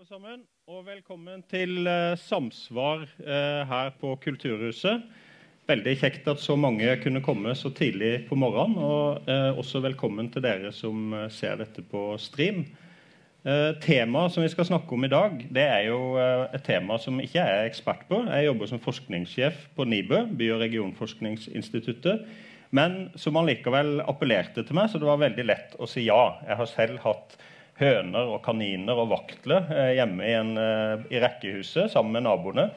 alle sammen, og velkommen til uh, Samsvar uh, her på Kulturhuset. Veldig kjekt at så mange kunne komme så tidlig på morgenen. Og uh, også velkommen til dere som ser dette på stream. Temaet som vi skal snakke om i dag, det er jo et tema som ikke jeg er ekspert på. Jeg jobber som forskningssjef på NIBØ, by- og regionforskningsinstituttet. Men som allikevel appellerte til meg, så det var veldig lett å si ja. Jeg har selv hatt høner og kaniner og vaktle eh, hjemme i, en, eh, i rekkehuset sammen med naboene.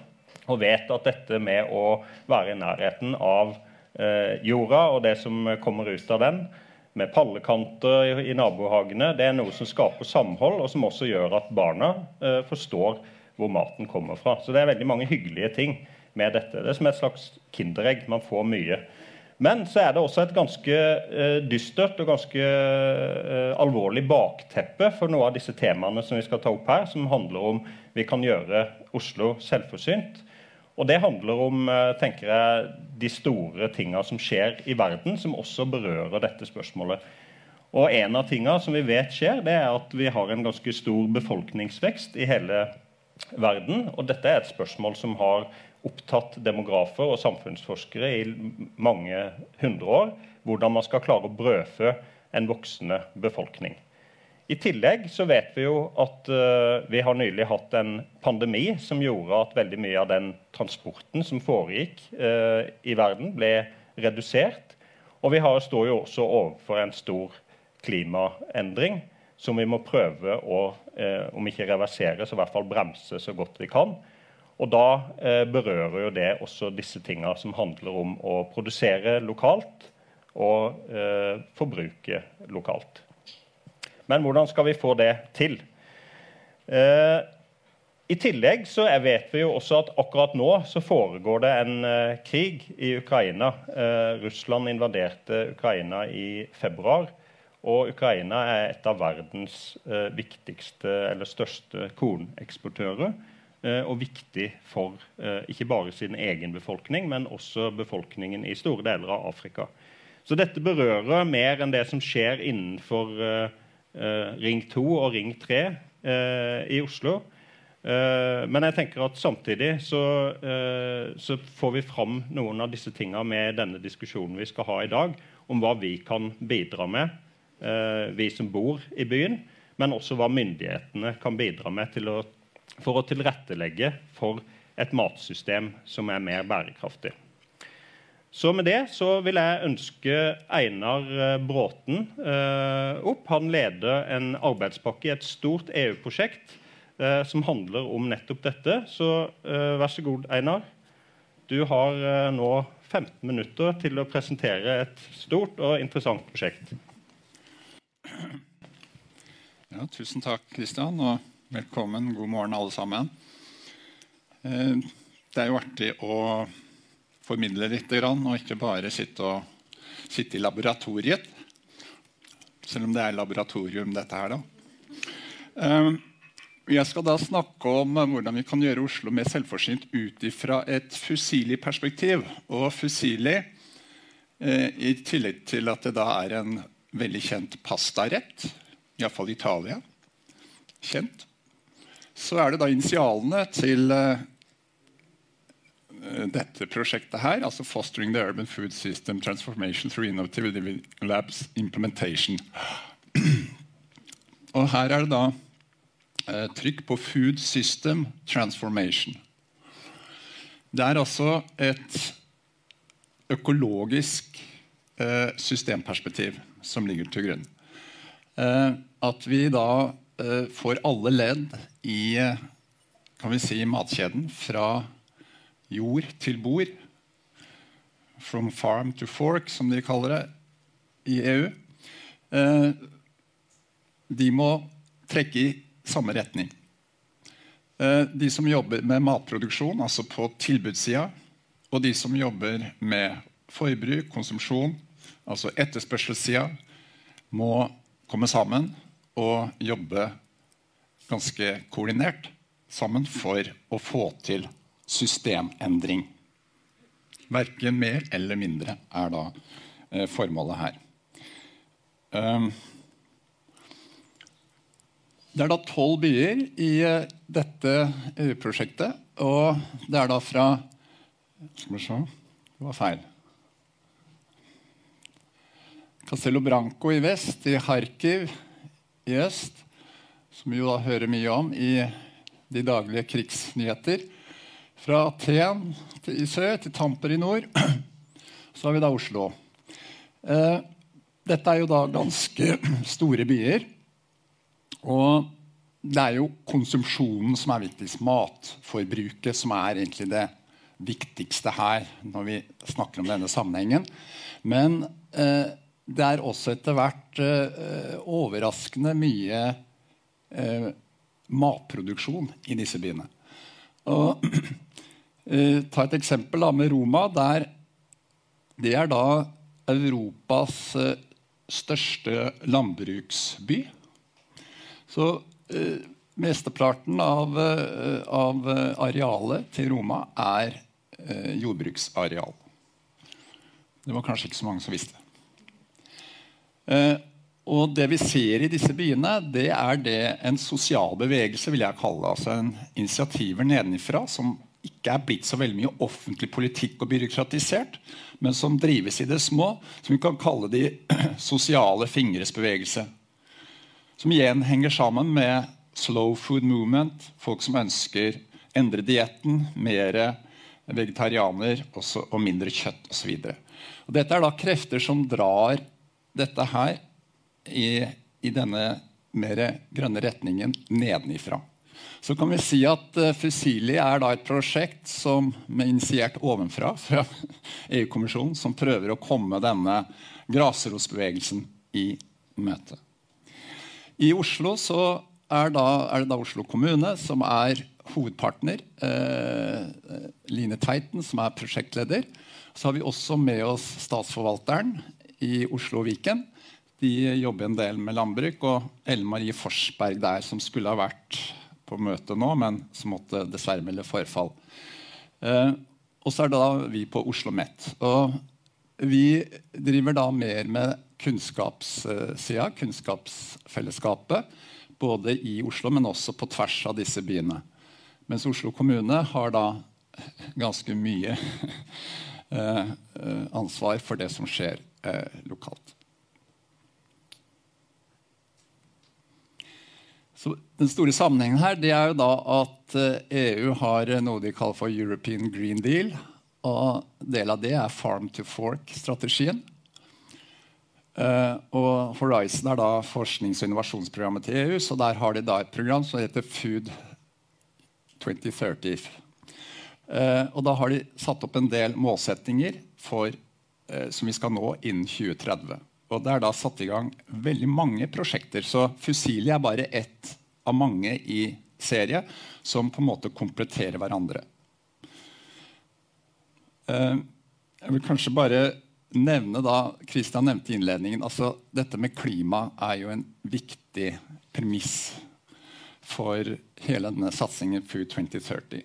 Og vet at dette med å være i nærheten av eh, jorda og det som kommer ut av den, med pallekanter i, nabohagene, det er noe som skaper samhold, og som også gjør at barna forstår hvor maten kommer fra. Så det er veldig mange hyggelige ting med dette. Det er som et slags kinderegg. Man får mye. Men så er det også et ganske uh, dystert og ganske uh, alvorlig bakteppe for noe av disse temaene som vi skal ta opp her, som handler om vi kan gjøre Oslo selvforsynt. Og det handler om uh, tenker jeg, de store tinga som skjer i verden, som også berører dette spørsmålet. Og En av tingene som vi vet skjer, det er at vi har en ganske stor befolkningsvekst i hele verden. Og dette er et spørsmål som har opptatt demografer og samfunnsforskere i mange hundre år hvordan man skal klare å brødfø en voksende befolkning. I tillegg så vet vi jo at uh, vi har nylig hatt en pandemi som gjorde at veldig mye av den transporten som foregikk uh, i verden, ble redusert. Og vi har, står jo også overfor en stor klimaendring som vi må prøve å, uh, om ikke reversere, så i hvert fall bremse så godt vi kan. Og da eh, berører jo det også disse tinga som handler om å produsere lokalt og eh, forbruke lokalt. Men hvordan skal vi få det til? Eh, I tillegg så vet vi jo også at akkurat nå så foregår det en eh, krig i Ukraina. Eh, Russland invaderte Ukraina i februar. Og Ukraina er et av verdens eh, viktigste eller største korneksportører. Eh, og viktig for eh, ikke bare sin egen befolkning, men også befolkningen i store deler av Afrika. Så dette berører mer enn det som skjer innenfor eh, Ring 2 og Ring 3 i Oslo. Men jeg tenker at samtidig så, så får vi fram noen av disse tinga med denne diskusjonen vi skal ha i dag, om hva vi kan bidra med, vi som bor i byen, men også hva myndighetene kan bidra med til å for å tilrettelegge for et matsystem som er mer bærekraftig. Så med det så vil jeg ønske Einar eh, Bråten eh, opp. Han leder en arbeidspakke i et stort EU-prosjekt eh, som handler om nettopp dette. Så eh, vær så god, Einar. Du har eh, nå 15 minutter til å presentere et stort og interessant prosjekt. Ja, tusen takk, Kristian. Velkommen. God morgen, alle sammen. Eh, det er jo artig å formidle litt, og ikke bare sitte, og, sitte i laboratoriet. Selv om det er laboratorium, dette her, da. Eh, jeg skal da snakke om hvordan vi kan gjøre Oslo mer selvforsynt ut fra et Fusili-perspektiv. Og Fusili, eh, i tillegg til at det da er en veldig kjent pastarett, iallfall Italia kjent, så er det da initialene til uh, dette prosjektet her, altså 'Fostering the Urban Food System Transformation through Innovative Labs Implementation'. Og her er det da uh, trykk på 'Food System Transformation'. Det er altså et økologisk uh, systemperspektiv som ligger til grunn. at vi da uh, får alle ledd i kan vi si, matkjeden fra jord til bord. From farm to fork, som de kaller det i EU. Uh, de må trekke i samme retning. De som jobber med matproduksjon, altså på tilbudssida, og de som jobber med forbruk, konsumsjon, altså etterspørselssida, må komme sammen å jobbe ganske koordinert sammen for å få til systemendring. Verken mer eller mindre er da eh, formålet her. Um, det er da tolv byer i uh, dette EU-prosjektet. Og det er da fra Skal vi se Det var feil. Castello Branco i vest, i Kharkiv øst, som vi jo da hører mye om i de daglige krigsnyheter. Fra Aten i sør til Tamper i nord. Så har vi da Oslo. Eh, dette er jo da ganske store byer. Og det er jo konsumsjonen som er viktigst. Matforbruket som er egentlig det viktigste her når vi snakker om denne sammenhengen. Men eh, det er også etter hvert eh, overraskende mye eh, matproduksjon i disse byene. Og, eh, ta et eksempel da, med Roma. Der, det er da Europas eh, største landbruksby. Så eh, mesteparten av, eh, av, arealet til Roma er jordbruksareal. Det var kanskje ikke så mange som visste. Eh, og det vi ser i disse byene, det er det en sosial bevegelse, vil jeg kalle det. Altså en initiativer nedenifra som ikke er blitt så veldig mye offentlig politikk og byråkratisert, men som drives i det små, som vi kan kalle de sosiale fingres bevegelse. Som igjen henger sammen med slow food movement, folk som ønsker endre dietten, mer vegetarianer og mindre kjøtt osv. Dette er da krefter som drar dette her i, i denne mer grønne retningen nedenifra så kan vi si at uh, Fusili er et prosjekt som er initiert ovenfra fra EU-kommisjonen, som prøver å komme denne grasrotbevegelsen i møte. I Oslo er, da, er, det da Oslo kommune som er hovedpartner. Eh, Line Tveiten, som er prosjektleder. Så har vi også med oss statsforvalteren i Oslo og Viken. De jobber en del med landbruk. Og Ellen Marie Forsberg der, som skulle ha vært på møtet nå, men som måtte dessverre melde forfall. Eh, og så er da vi på Oslo OsloMet. Og vi driver da mer med kunnskapssida, kunnskapsfellesskapet, både i Oslo, men også på tvers av disse byene. Mens Oslo kommune har da ganske mye eh, ansvar for det som skjer eh, lokalt. Så den store sammenhengen her det er jo da at EU eh, e har noe de kaller for European Green Deal. Og del av det er Farm to Fork-strategien. Uh, og Horizon er da forsknings- og innovasjonsprogrammet til EU. Så der har de da et program som heter Food 2030. Uh, og da har de satt opp en del målsettinger for, som vi skal nå innen 2030. Og det er da satt i gang veldig mange prosjekter. Så Fusili er bare ett av mange i serie som på en måte kompletterer hverandre. Eh, jeg vil kanskje bare nevne da, Kristian nevnte i innledningen, altså Dette med klima er jo en viktig premiss for hele denne satsingen Food 2030.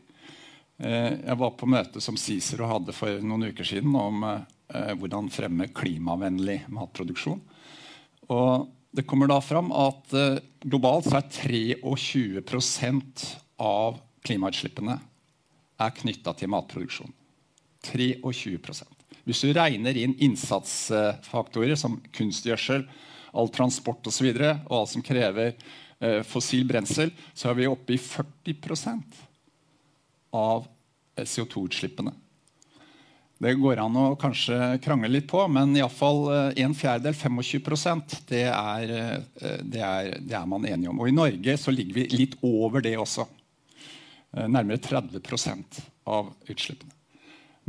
Eh, jeg var på møte som Cicero hadde for noen uker siden om eh, hvordan fremme klimavennlig matproduksjon. Og det kommer da fram at eh, globalt så er 23 av klimautslippene er knytta til matproduksjon. 23% Hvis du regner inn innsatsfaktorer som kunstgjødsel, all transport osv., og, så videre, og alt som krever eh, fossil brensel, så er vi oppe i 40 av eh, CO2-utslippene. Det går an å kanskje krangle litt på, men iallfall eh, en fjerdedel, 25% det er, eh, det, er, det er man enige om. Og i Norge så ligger vi litt over det også. Eh, nærmere 30% av utslippene.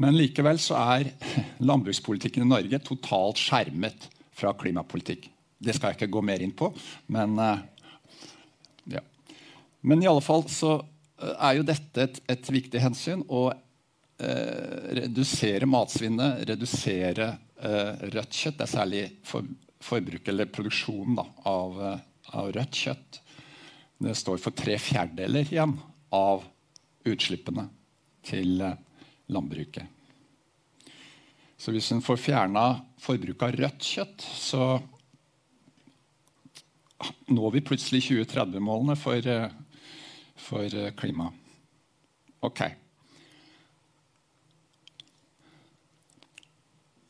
Men likevel så er landbrukspolitikken i Norge totalt skjermet fra klimapolitikk. Det skal jeg ikke gå mer inn på, men ja. Men i alle fall så er jo dette et, et viktig hensyn. og redusere matsvinnet, redusere eh, rødt kjøtt. Det er særlig for, forbruk eller produksjonen da, av, eh, av, rødt kjøtt. Det står for tre fjerdedeler igjen av utslippene til eh, landbruket. Så hvis en får fjerna forbruket av rødt kjøtt, så når vi plutselig 2030-målene for, for klima. Ok.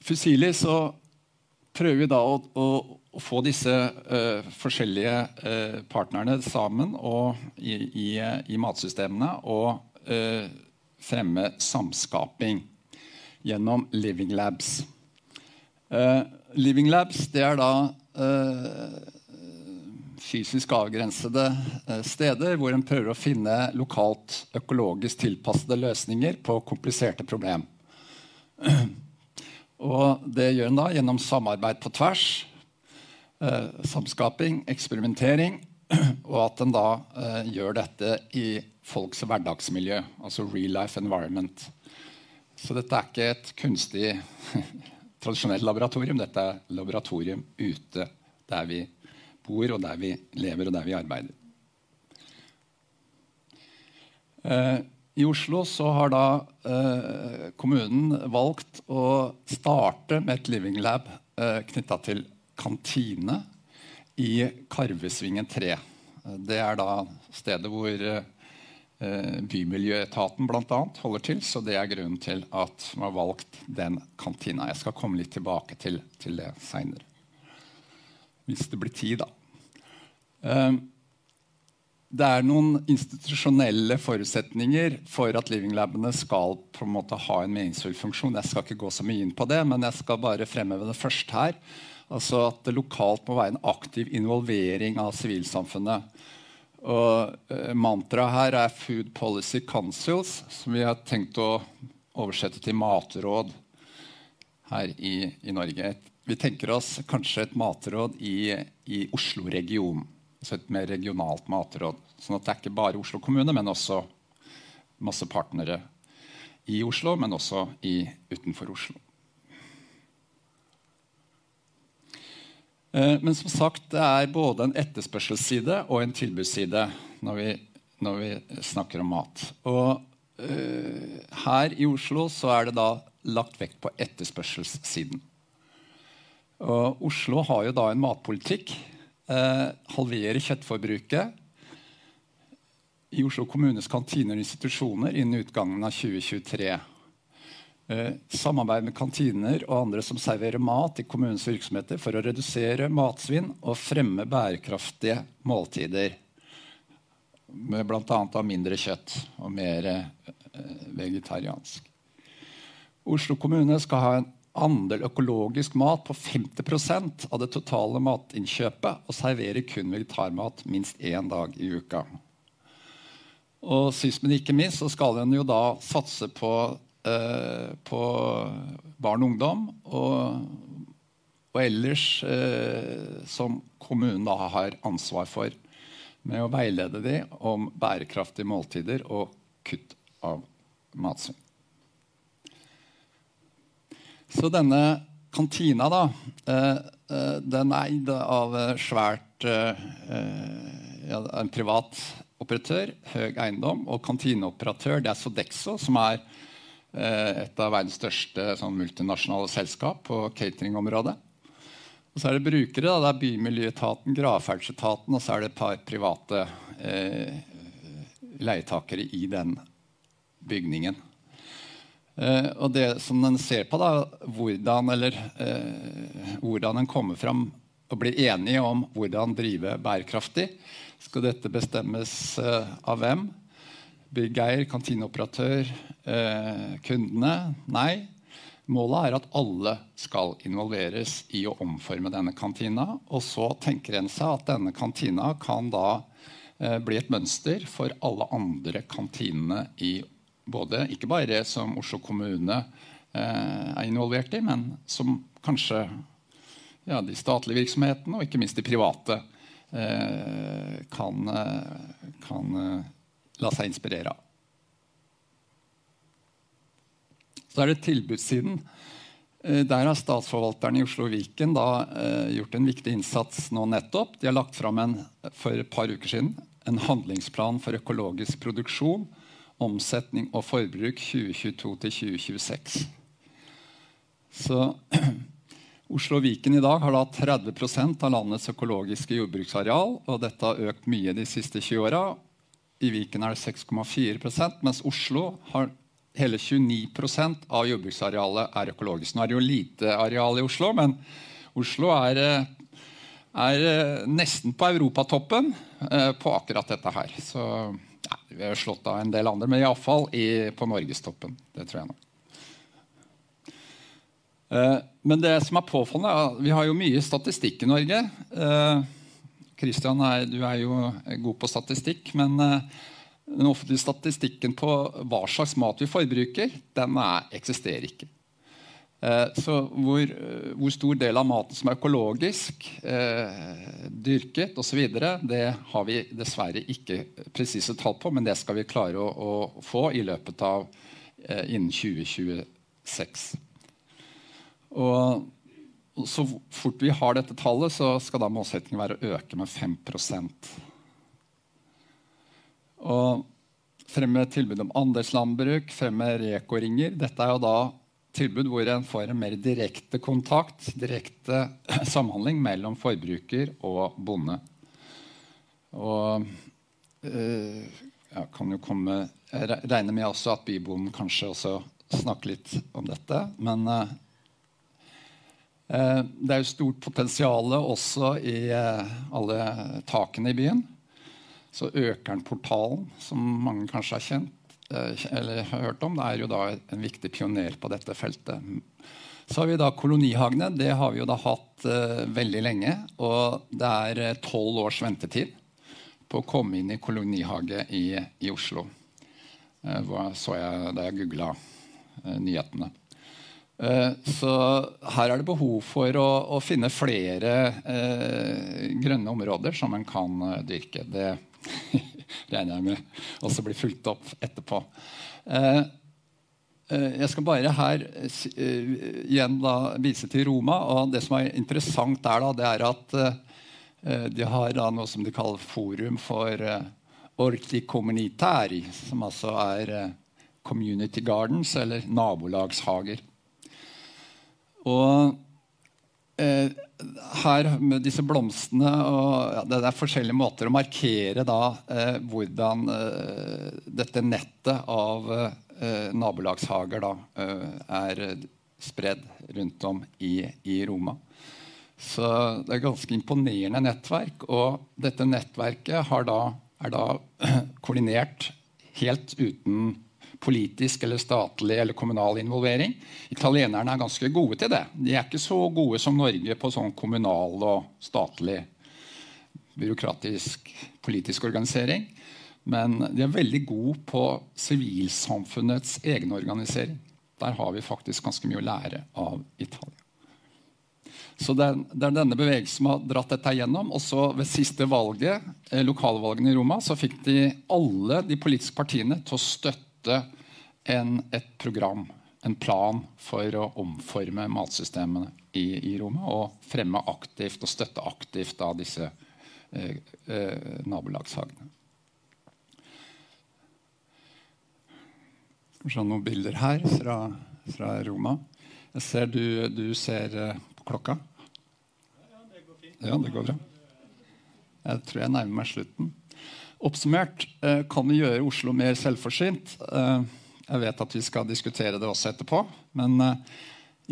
Fusili så prøver vi da å, å, å få disse uh, forskjellige uh, partnerne sammen og, i, i, i, matsystemene og uh, fremme samskaping gjennom Living Labs. Living Labs det er da fysisk avgrensede steder hvor en prøver å finne lokalt økologisk tilpassede løsninger på kompliserte problemer. Og det gjør en da gjennom samarbeid på tvers, eh, samskaping, eksperimentering, og at en da eh, gjør dette i folks hverdagsmiljø, altså real life environment. Så dette er ikke et kunstig, tradisjonelt laboratorium. Dette er laboratorium ute der vi bor, og der vi lever, og der vi arbeider. Eh, i Oslo har da eh, kommunen valgt å starte med et living lab eh, knytta til kantine i Karvesvingen 3. Det er da stedet hvor eh, Bymiljøetaten bl.a. holder til. Så det er grunnen til at man har valgt den kantina. Jeg skal komme litt tilbake til, til det seinere. Hvis det blir tid, da. Eh, det er noen institusjonelle forutsetninger for at living labene skal på en måte ha en meningsfull funksjon. Jeg skal ikke gå så mye inn på det, men jeg skal bare fremheve det først her. Altså at det lokalt må være en aktiv involvering av sivilsamfunnet. Og uh, Mantraet her er Food Policy Councils, som vi har tenkt å oversette til matråd her i, i Norge. Vi tenker oss kanskje et matråd i, i Oslo-regionen altså et mer regionalt matråd. Sånn at det er ikke bare Oslo kommune, men også masse partnere i Oslo, men også i, utenfor Oslo. Eh, men som sagt, det er både en etterspørselsside og en tilbudsside når vi, når vi snakker om mat. Og uh, her i Oslo så er det da lagt vekt på etterspørselssiden. Og Oslo har jo da en matpolitikk halvere kjøttforbruket i Oslo kommunes kantiner og institusjoner innen utgangen av 2023. Eh, samarbeid med kantiner og andre som serverer mat i kommunens virksomheter for å redusere matsvinn og fremme bærekraftige måltider. Med bl.a. mindre kjøtt og mer eh, vegetariansk. Oslo kommune skal ha en andel økologisk mat på 50% av det totale matinnkjøpet og serverer kun vegetarmat minst én dag i uka. Og sist, men ikke minst så skal en jo da satse på, eh, på barn og ungdom. Og, og ellers eh, som kommunen da har ansvar for, med å veilede dem om bærekraftige måltider og kutt av matsvinn. Så denne kantina, da, eh, eh, den er eid av svært eh, ja, en privat operatør, Høg Eiendom, og kantineoperatør det er Sodexo, som er et av verdens største sånn, multinasjonale selskap på cateringområdet. Og så er det brukere. Da. Det er Bymiljøetaten, Gravferdsetaten og så er det et par private eh, leietakere i den bygningen. Uh, og det som en ser på, da, hvordan, eller, uh, hvordan en kommer fram og blir enige om hvordan drive bærekraftig. Skal dette bestemmes uh, av hvem? Byggeier, kantineoperatør, kundene? Nei. Målet er at alle skal involveres i å omforme denne kantina. Og så tenker en seg at denne kantina kan da bli et mønster for alle andre kantinene i både, ikke bare som Oslo kommune eh, er involvert i, men som kanskje ja, de statlige virksomhetene og ikke minst de private eh, kan, eh, kan la seg inspirere av. Så er det tilbudssiden. Der har Statsforvalteren i Oslo og Viken da, gjort en viktig innsats nå nettopp. De har lagt fram en, for et par uker siden en handlingsplan for økologisk produksjon omsetning og forbruk 2022 til 2026. Så Oslo og Viken i dag har da 30% av landets økologiske jordbruksareal. og Dette har økt mye de siste 20 åra. I Viken er det 6,4% mens Oslo har hele 29 av jordbruksarealet er økologisk. Nå er det jo lite areal i Oslo, men Oslo er, er nesten på europatoppen eh, på akkurat dette her. Så vi har slått av en del andre, men iallfall på norgestoppen. Det tror jeg nå. Eh, men det som er påfallende, er at vi har jo mye statistikk i Norge. Kristian, eh, du er jo god på statistikk. Men eh, den offentlige statistikken på hva slags mat vi forbruker, den er, eksisterer ikke. Så hvor, hvor, stor del av maten som er økologisk, eh, dyrket osv., det har vi dessverre ikke presise tall på, men det skal vi klare å, å få i løpet av eh, innen 2026. Og så fort vi har dette tallet, så skal da målsettingen være å øke med 5 Og fremme tilbud om andelslandbruk, fremme rekoringer. Dette er jo da tilbud hvor en får en mer direkte kontakt, direkte samhandling mellom forbruker og bonde. Og øh, jeg kan jo komme Jeg regner med at bybonden kanskje også snakker litt om dette. Men øh, Eh, det er jo stort potensial også i øh, alle takene i byen. Så Økernportalen, som mange kanskje har kjent eh, eller har hørt om, er jo da en viktig pioner på dette feltet. Så har vi da kolonihagene. Det har vi jo da hatt uh, veldig lenge. Og det er tolv uh, års ventetid på å komme inn i kolonihage i, i Oslo. Uh, så jeg da jeg googla nyhetene. Eh, så her er det behov for å, å finne flere eh, grønne områder som en kan uh, dyrke. Det regner jeg med også blir fulgt opp etterpå. Eh, eh, jeg skal bare her uh, igjen da, vise til Roma. og Det som er interessant der, da, det er at de har da, noe som de kaller Forum for Orti Communitari, som altså er Community Gardens, eller nabolagshager. Og eh, her med disse blomstene og ja, Det er forskjellige måter å markere da, eh, hvordan eh, dette nettet av eh, nabolagshager da, eh, er spredd rundt om i, i, Roma. Så det er ganske imponerende nettverk. Og dette nettverket da, er da koordinert helt uten politisk eller statlig eller kommunal involvering. Italienerne er ganske gode til det. De er ikke så gode som Norge på sånn kommunal og statlig byråkratisk politisk organisering. Men de er veldig gode på sivilsamfunnets egenorganisering. Der har vi faktisk ganske mye å lære av Italia. Så det er, denne bevegelsen som har dratt dette igjennom. Også ved siste valget, eh, lokalvalgene i Roma så fikk de alle de politiske partiene til å støtte støtte en, et program, en plan, for å omforme matsystemene i, i Roma. Og fremme aktivt og støtte aktivt av disse eh, eh, nabolagshagene. Se noen bilder her fra, fra, Roma. Jeg ser du, du ser uh, på klokka. Ja, det går bra. Jeg tror jeg nærmer meg slutten. Oppsummert eh, kan vi gjøre Oslo mer selvforsynt. Eh, jeg vet at vi skal diskutere det også etterpå. Men eh,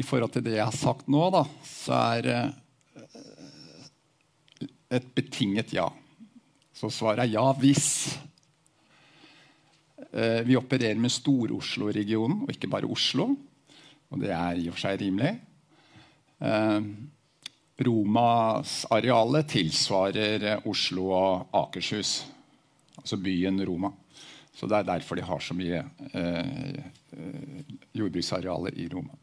i forhold til det jeg har sagt nå, da, så er et betinget ja. Så svaret er ja hvis. Vi opererer med Stor-Oslo-regionen og ikke bare Oslo. Og det er i og for seg rimelig. Romas arealet tilsvarer Oslo og Akershus altså byen Roma. Så Det er derfor de har så mye eh, eh, jordbruksarealer i Roma.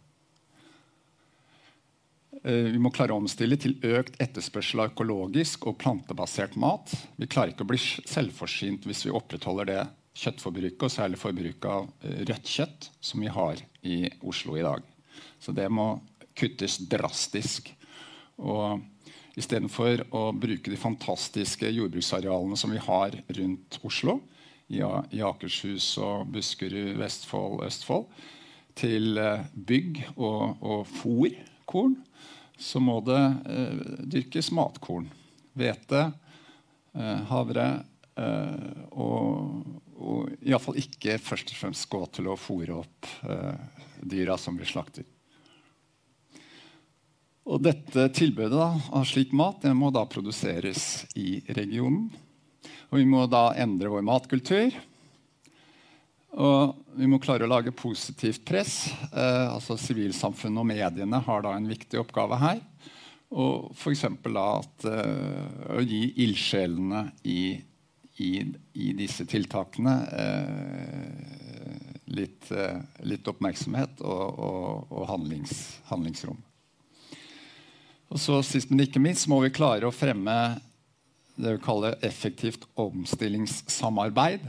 Eh, vi må klare å omstille til økt etterspørsel av økologisk og plantebasert mat. Vi klarer ikke å bli selvforsynt hvis vi opprettholder det kjøttforbruket, og særlig forbruket av eh, rødt kjøtt, som vi har i Oslo i dag. Så det må kuttes drastisk. Og Istedenfor å bruke de fantastiske jordbruksarealene som vi har rundt Oslo, i, Akershus og Buskerud, Vestfold, Østfold, til eh, bygg og, og fòrkorn, så må det eh, dyrkes matkorn. Hvete, eh, havre eh, og, og iallfall ikke først og fremst gå til å fòre opp eh, dyra som blir slaktet. Og dette tilbudet da, av slik mat det må da produseres i regionen. Og vi må da endre vår matkultur. Og vi må klare å lage positivt press. Eh, altså Sivilsamfunnet og mediene har da en viktig oppgave her. Og f.eks. at uh, å gi ildsjelene i, i, i, disse tiltakene eh, litt, uh, litt, oppmerksomhet og, og, og handlings, handlingsrom. Og så Sist, men ikke minst må vi klare å fremme det vi kaller effektivt omstillingssamarbeid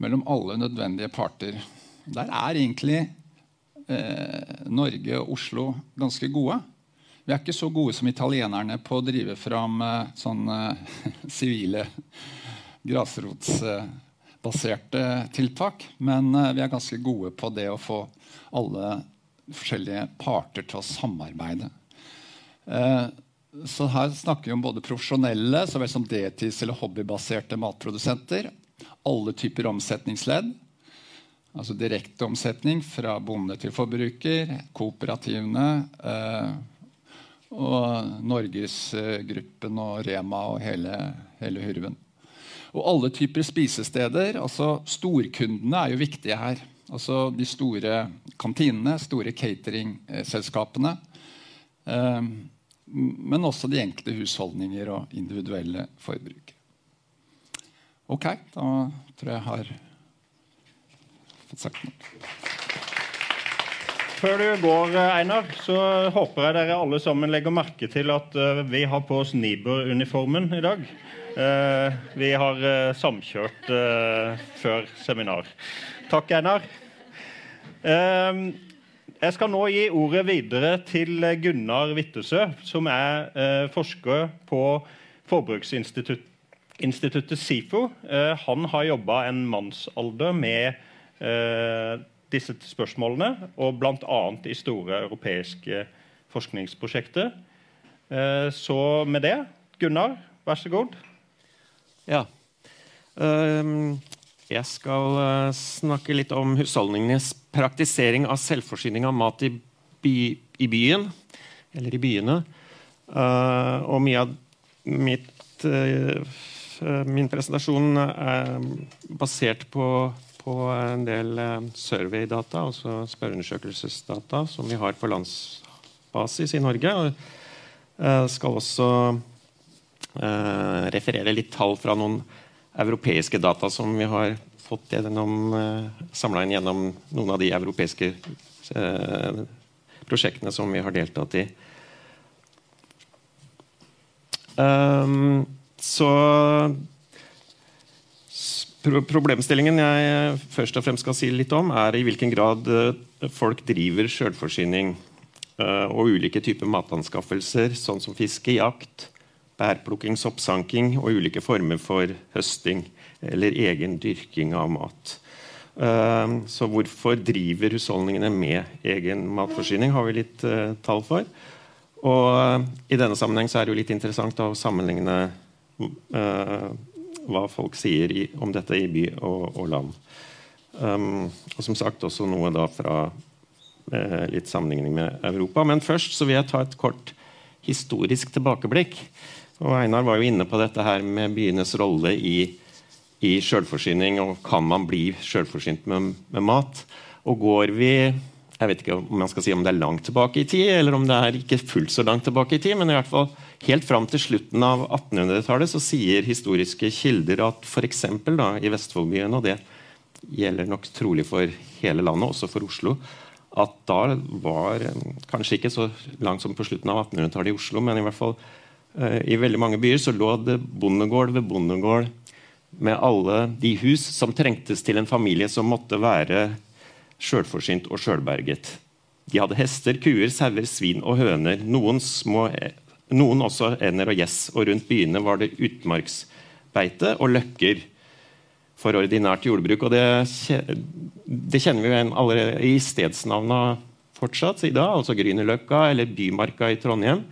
mellom alle nødvendige parter. Der er egentlig eh, Norge og Oslo ganske gode. Vi er ikke så gode som italienerne på å drive fram eh, sånne sivile, grasrotsbaserte tiltak. Men eh, vi er ganske gode på det å få alle forskjellige parter til å samarbeide. Eh, så her snakker vi om både profesjonelle så vel som deltids- eller hobbybaserte matprodusenter alle typer omsetningsledd. Altså direkte omsetning fra bonde til forbruker, kooperativene eh, og Norgesgruppen og Rema og hele, hele hurven. Og alle typer spisesteder. altså Storkundene er jo viktige her. Altså de store kantinene, store cateringselskapene. Eh, men også de enkelte husholdninger og individuelle forbrukere. Ok, da tror jeg jeg har fått sagt noe. Før du går, Einar, så håper jeg dere alle sammen legger merke til at uh, vi har på oss Niber-uniformen i dag. Uh, vi har uh, samkjørt før seminar. Takk, Einar. Jeg skal nå gi ordet videre til Gunnar Wittesø, som er forsker på Forbruksinstituttet SIFO eh, han har jobba en mannsalder med eh, disse spørsmålene, og bl.a. i store europeiske forskningsprosjekter. Eh, så med det, Gunnar, vær så god. Ja. Um, jeg skal uh, snakke litt om husholdningenes praktisering av selvforsyning av mat i, by, i byen, eller i byene. Uh, og mye av mitt uh, Eh, min presentasjon er basert på, på en del surveydata, altså spørreundersøkelsesdata, som vi har på landsbasis i Norge. Jeg uh, skal også referere litt tall fra noen europeiske data som vi har fått gjennom, samla inn gjennom noen av de europeiske prosjektene som vi har deltatt i. Um, så Problemstillingen jeg først og fremst skal si litt om, er i hvilken grad eh, folk driver selvforsyning eh, og ulike typer matanskaffelser, sånn som fiske, jakt, bærplukking, soppsanking og ulike former for høsting eller egen dyrking av mat. Eh, så hvorfor driver husholdningene med egen matforsyning, har vi litt tall for. Og I denne sammenheng er det litt interessant å sammenligne uh, hva folk sier om dette i by og, land. Um, og som sagt også noe da fra litt sammenligning med Europa. Men først så vil jeg ta et kort historisk tilbakeblikk. Og Einar var jo inne på dette her med byenes rolle i, i selvforsyning. Og kan man bli selvforsynt med, med mat? Og går vi jeg vet ikke om man skal si om det er langt tilbake i tid, eller om det er ikke fullt så langt tilbake i tid, men i hvert fall helt fram til slutten av 1800-tallet så sier historiske kilder at f.eks. i Vestfoldbyen, og det gjelder nok trolig for hele landet, også for Oslo, at da var kanskje ikke så langt som på slutten av 1800-tallet i Oslo, men i hvert fall i veldig mange byer så lå det bondegård ved bondegård med alle de hus som trengtes til en familie som måtte være sjølforsynt og sjølberget. De hadde hester, kuer, sauer, svin og høner. Noen, små, noen også ender og gjess. Og rundt byene var det utmarksbeite og løkker for ordinært jordbruk. Og det, det kjenner vi jo allerede i stedsnavna fortsatt i dag, altså Grünerløkka eller Bymarka i Trondheim.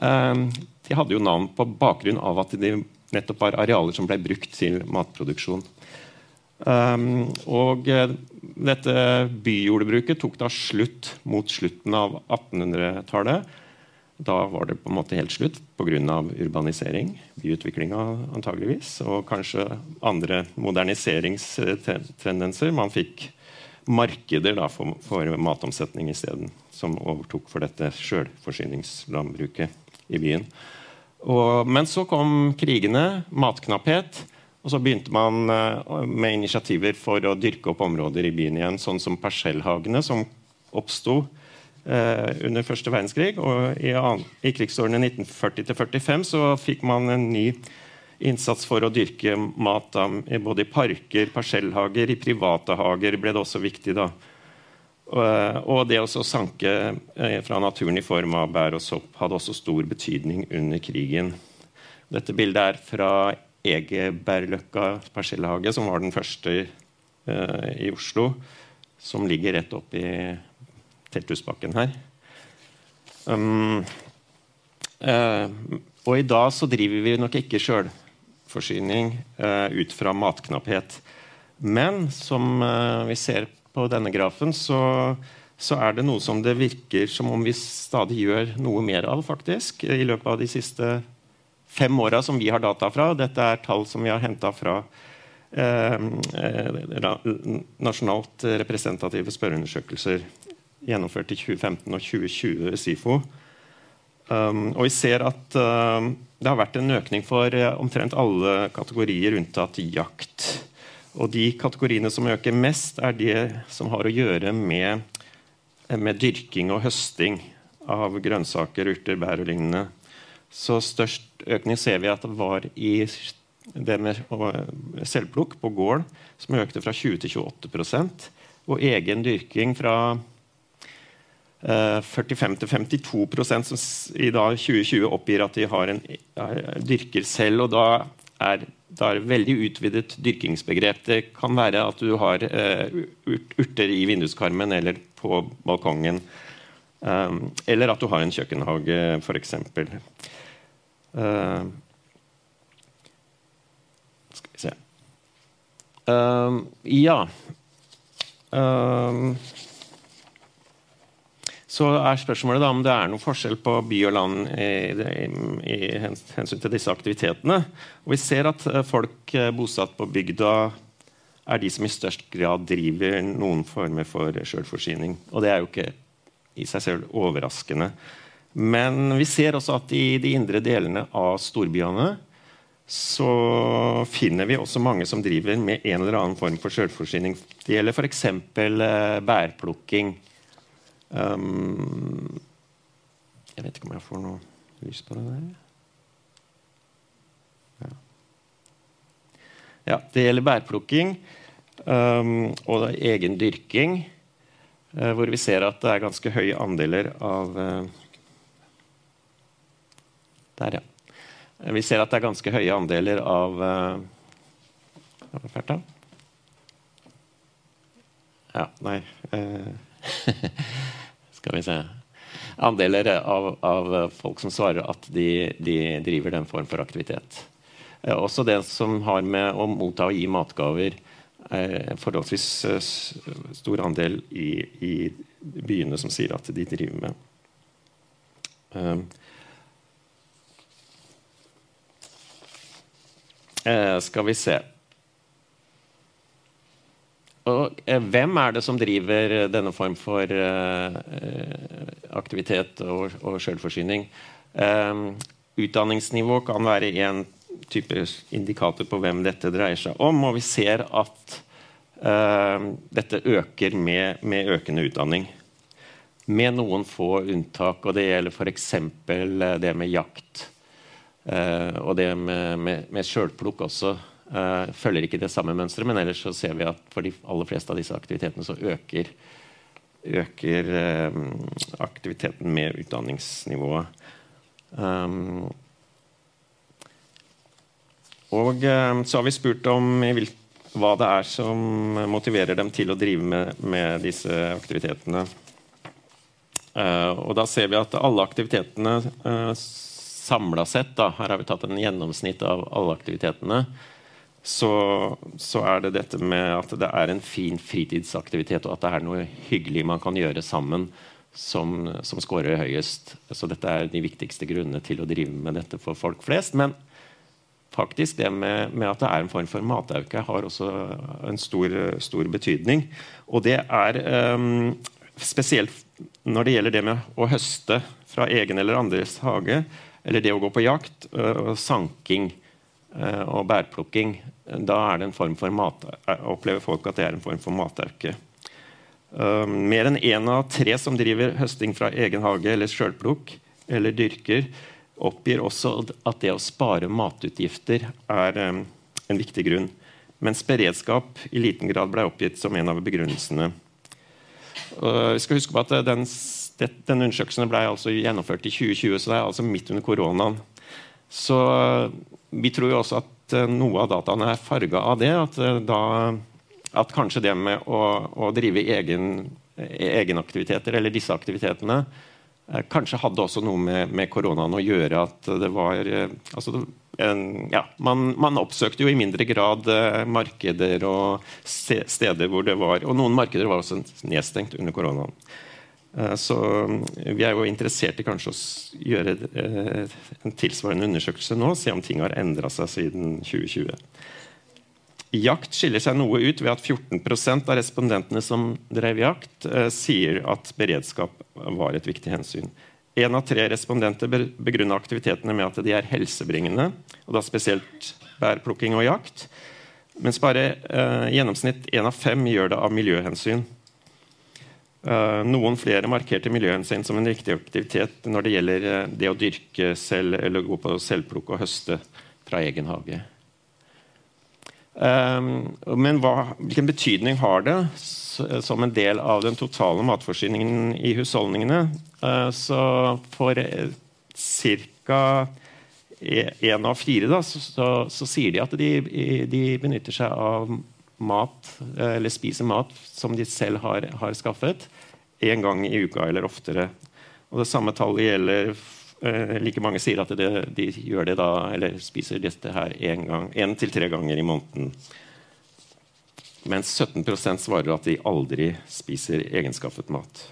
Eh, de hadde jo navn på bakgrunn av at de nettopp var arealer som ble brukt til matproduksjon. Um, og uh, dette byjordbruket tok da slutt mot slutten av 1800-tallet. Da var det på en måte helt slutt pga. urbanisering, byutviklinga antageligvis, og kanskje andre moderniseringstendenser. Man fikk markeder da, for, for matomsetning isteden, som overtok for dette sjølforsyningslandbruket i byen. Og, men så kom krigene, matknapphet. Og så begynte man uh, med initiativer for å dyrke opp områder i byen igjen, sånn som parsellhagene, som oppsto eh, under første verdenskrig. Og i, i krigsårene 1940-45 så fikk man en ny innsats for å dyrke mat da, både i parker, parsellhager, i private hager ble det også viktig. da. Uh, og det å sanke fra naturen i form av bær og sopp hadde også stor betydning under krigen. Dette bildet er fra Egebergløkka parsellhage, som var den første uh, i Oslo, som ligger rett oppi Telthusbakken her. Um, uh, og i dag så driver vi nok ikke sjølforsyning uh, ut fra matknapphet. Men som vi ser på denne grafen, så, så, er det noe som det virker som om vi stadig gjør noe mer av, faktisk, i løpet av de siste fem åra som vi har data fra. Dette er tall som vi har henta fra eh, eh nasjonalt representative spørreundersøkelser gjennomført i 2015 og 2020 ved SIFO. Um, og vi ser at uh, det har vært en økning for uh, omtrent alle kategorier unntatt jakt. Og de kategoriene som øker mest, er de som har å gjøre med, med dyrking og høsting av grønnsaker, urter, bær og lignende. Så størst økning ser vi at det var i det med selvplukk på gården, som økte fra 20 til 28% og egen dyrking fra eh, 45 til 52% som i dag 2020 oppgir at de en, dyrker selv. og da er det er veldig utvidet dyrkingsbegrep. Det kan være at du har uh, urter i vinduskarmen eller på balkongen. Um, eller at du har en kjøkkenhage, f.eks. Uh, skal vi se uh, Ja. Uh, så er spørsmålet da om det er noen forskjell på by og land i, i, i hensyn til disse aktivitetene. Og vi ser at folk bosatt på bygda er de som i størst grad driver noen former for selvforsyning. Og det er jo ikke i seg selv overraskende. Men vi ser også at i de indre delene av storbyene så finner vi også mange som driver med en eller annen form for selvforsyning. Det gjelder f.eks. Eh, bærplukking. Um, jeg vet ikke om jeg får noe lys på det der. Ja, ja det gjelder bærplukking um, og egen dyrking, uh, hvor vi ser at det er ganske høye andeler av uh, der, ja. Vi ser at det er ganske høye andeler av fælt, da? Ja, nei Skal vi se Andeler av, av, folk som svarer at de, de, driver den form for aktivitet. Uh, også det som har med å motta og gi matgaver forholdsvis stor andel i, i, byene som sier at de driver med. Eh, skal vi se og, eh, Hvem er det som driver denne form for eh, aktivitet og, og selvforsyning? Eh, utdanningsnivå kan være en type indikator på hvem dette dreier seg om. Og vi ser at eh, dette øker med, med, økende utdanning. Med noen få unntak, og det gjelder f.eks. det med jakt. Og det med, med, med sjølplukk også uh, følger ikke det samme mønsteret, men ellers så ser vi at for de aller fleste av disse aktivitetene så øker, øker uh, aktiviteten med utdanningsnivået. Um, og så har vi spurt om hva det er som motiverer dem til å drive med, med disse aktivitetene. Uh, og da ser vi at alle aktivitetene uh, samla sett, da, her har vi tatt en gjennomsnitt av alle aktivitetene, så, så, er det dette med at det er en fin fritidsaktivitet, og at det er noe hyggelig man kan gjøre sammen, som, som scorer høyest. Så dette er de viktigste grunnene til å drive med dette for folk flest. Men faktisk det med, med at det er en form for matauke, har også en stor, stor betydning. Og det er um, spesielt når det gjelder det med å høste fra egen eller andres hage, eller det å gå på jakt, og sanking og bærplukking, da er det en form for mat, opplever folk at det er en form for matauke. Um, mer enn én av tre som driver høsting fra egen hage eller sjølplukk eller dyrker, oppgir også at det å spare matutgifter er um, en viktig grunn. Mens beredskap i liten grad ble oppgitt som en av begrunnelsene. Vi skal huske på at den, den undersøkelsen ble altså gjennomført i 2020, så det er altså midt under koronaen. Så uh, vi tror jo også at uh, noe av dataene er farga av det. At uh, da at kanskje det med å, å drive egen, egenaktiviteter, eller disse aktivitetene, eh, kanskje hadde også noe med, med, koronaen å gjøre. At det var eh, altså, en, ja, man, man, oppsøkte jo i mindre grad eh, markeder og steder hvor det var Og noen markeder var også nedstengt under koronaen. Eh, så eh, vi er jo interessert i kanskje å gjøre eh, en tilsvarende undersøkelse nå, se om ting har endra seg siden 2020. Jakt skiller seg noe ut ved at 14% av respondentene som drev jakt, eh, sier at beredskap var et viktig hensyn. Én av tre respondenter begrunner aktivitetene med at de er helsebringende, og da spesielt bærplukking og jakt, mens bare eh, gjennomsnitt én av fem gjør det av miljøhensyn. Uh, noen flere markerte miljøhensyn som en riktig aktivitet når det gjelder uh, det å dyrke selv eller gå på selvplukk og høste fra egen hage. Um, men hva, hvilken betydning har det som en del av den totale matforsyningen i husholdningene? Så for ca. én av fire da, så, så, så, sier de at de, de, benytter seg av mat, uh, eller spiser mat som de selv har, har skaffet, én gang i uka eller oftere. Og Det samme tallet gjelder Eh, like mange sier at det, de gjør det da, eller spiser dette her én til tre ganger i måneden. Mens 17% svarer at de aldri spiser egenskaffet mat.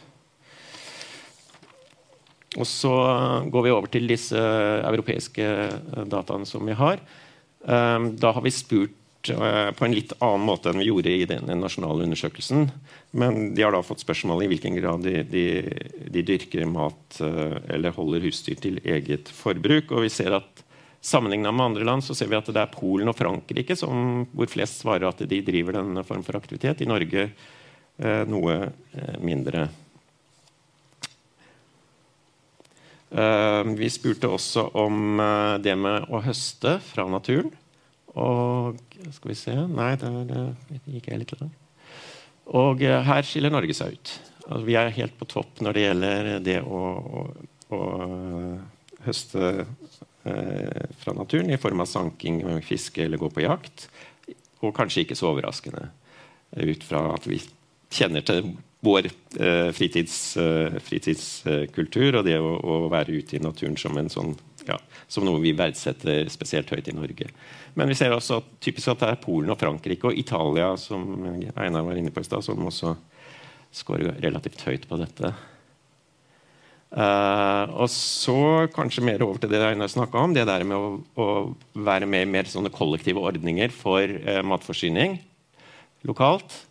Og så går vi over til disse europeiske dataene som vi har. Eh, da har vi spurt Eh, på en litt annen måte enn vi gjorde i den nasjonale undersøkelsen. Men de har da fått spørsmål i hvilken grad de, de, de dyrker mat eh, eller holder husdyr til eget forbruk. Og vi ser at Sammenligna med andre land så ser vi at det er Polen og Frankrike som, hvor flest svarer at de driver denne form for aktivitet. I Norge eh, noe eh, mindre. Eh, vi spurte også om eh, det med å høste fra naturen. Og skal vi se Nei, der, gikk jeg litt langt. Og uh, her skiller Norge seg ut. Altså, vi er helt på topp når det gjelder det å, å, å høste eh, fra naturen i form av sanking, fiske eller gå på jakt. Og kanskje ikke så overraskende ut fra at vi kjenner til vår eh, fritids, fritidskultur og det å, å, være ute i naturen som, en sånn, ja, som noe vi verdsetter spesielt høyt i Norge. Men vi ser også at, typisk at det er Polen og Frankrike og Italia som Einar var inne på i sted, som også scorer relativt høyt på dette. Uh, og så kanskje mer over til det Einar snakka om, det der med å, å være med i mer sånne kollektive ordninger for uh, matforsyning lokalt.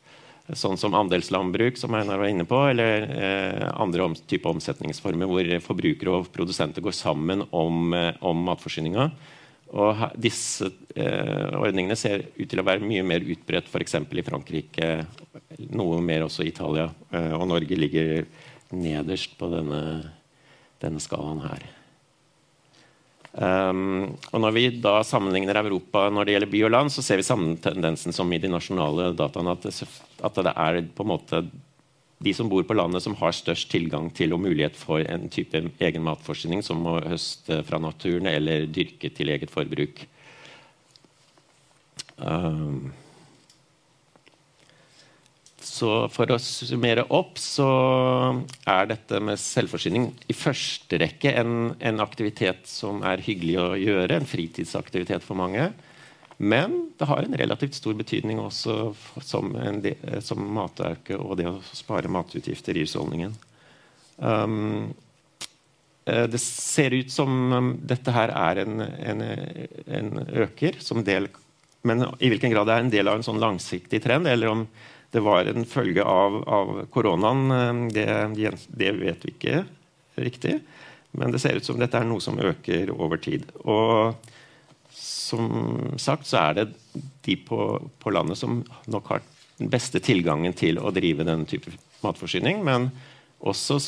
Sånn som andelslandbruk, som Einar var inne på, eller eh, andre om, type omsetningsformer hvor forbrukere og produsenter går sammen om, om matforsyninga. Og disse eh, ordningene ser ut til å være mye mer utbredt f.eks. i Frankrike, noe mer også i Italia. Eh, og Norge ligger nederst på denne, denne skalaen her. Um, og Når vi da sammenligner Europa når det gjelder by og land, så ser vi samme tendensen som i de nasjonale dataene. At det, at det er på en måte de som bor på landet, som har størst tilgang til og mulighet for en type egen matforsyning, som å høste fra naturen eller dyrke til eget forbruk. Um, Så for å summere opp så er dette med selvforsyning i første rekke en, en, aktivitet som er hyggelig å gjøre, en fritidsaktivitet for mange. Men det har en relativt stor betydning også som, del, som matauke og det å spare matutgifter i husholdningen. Um, eh, det ser ut som dette her er en, en, en øker del men i hvilken grad det er en del av en sånn langsiktig trend, eller om det var en følge av, av koronaen, eh, det, det, vet vi ikke riktig. Men det ser ut som dette er noe som øker over tid. Og som sagt så er det de på, på landet som nok har den beste tilgangen til å drive den type matforsyning. Men også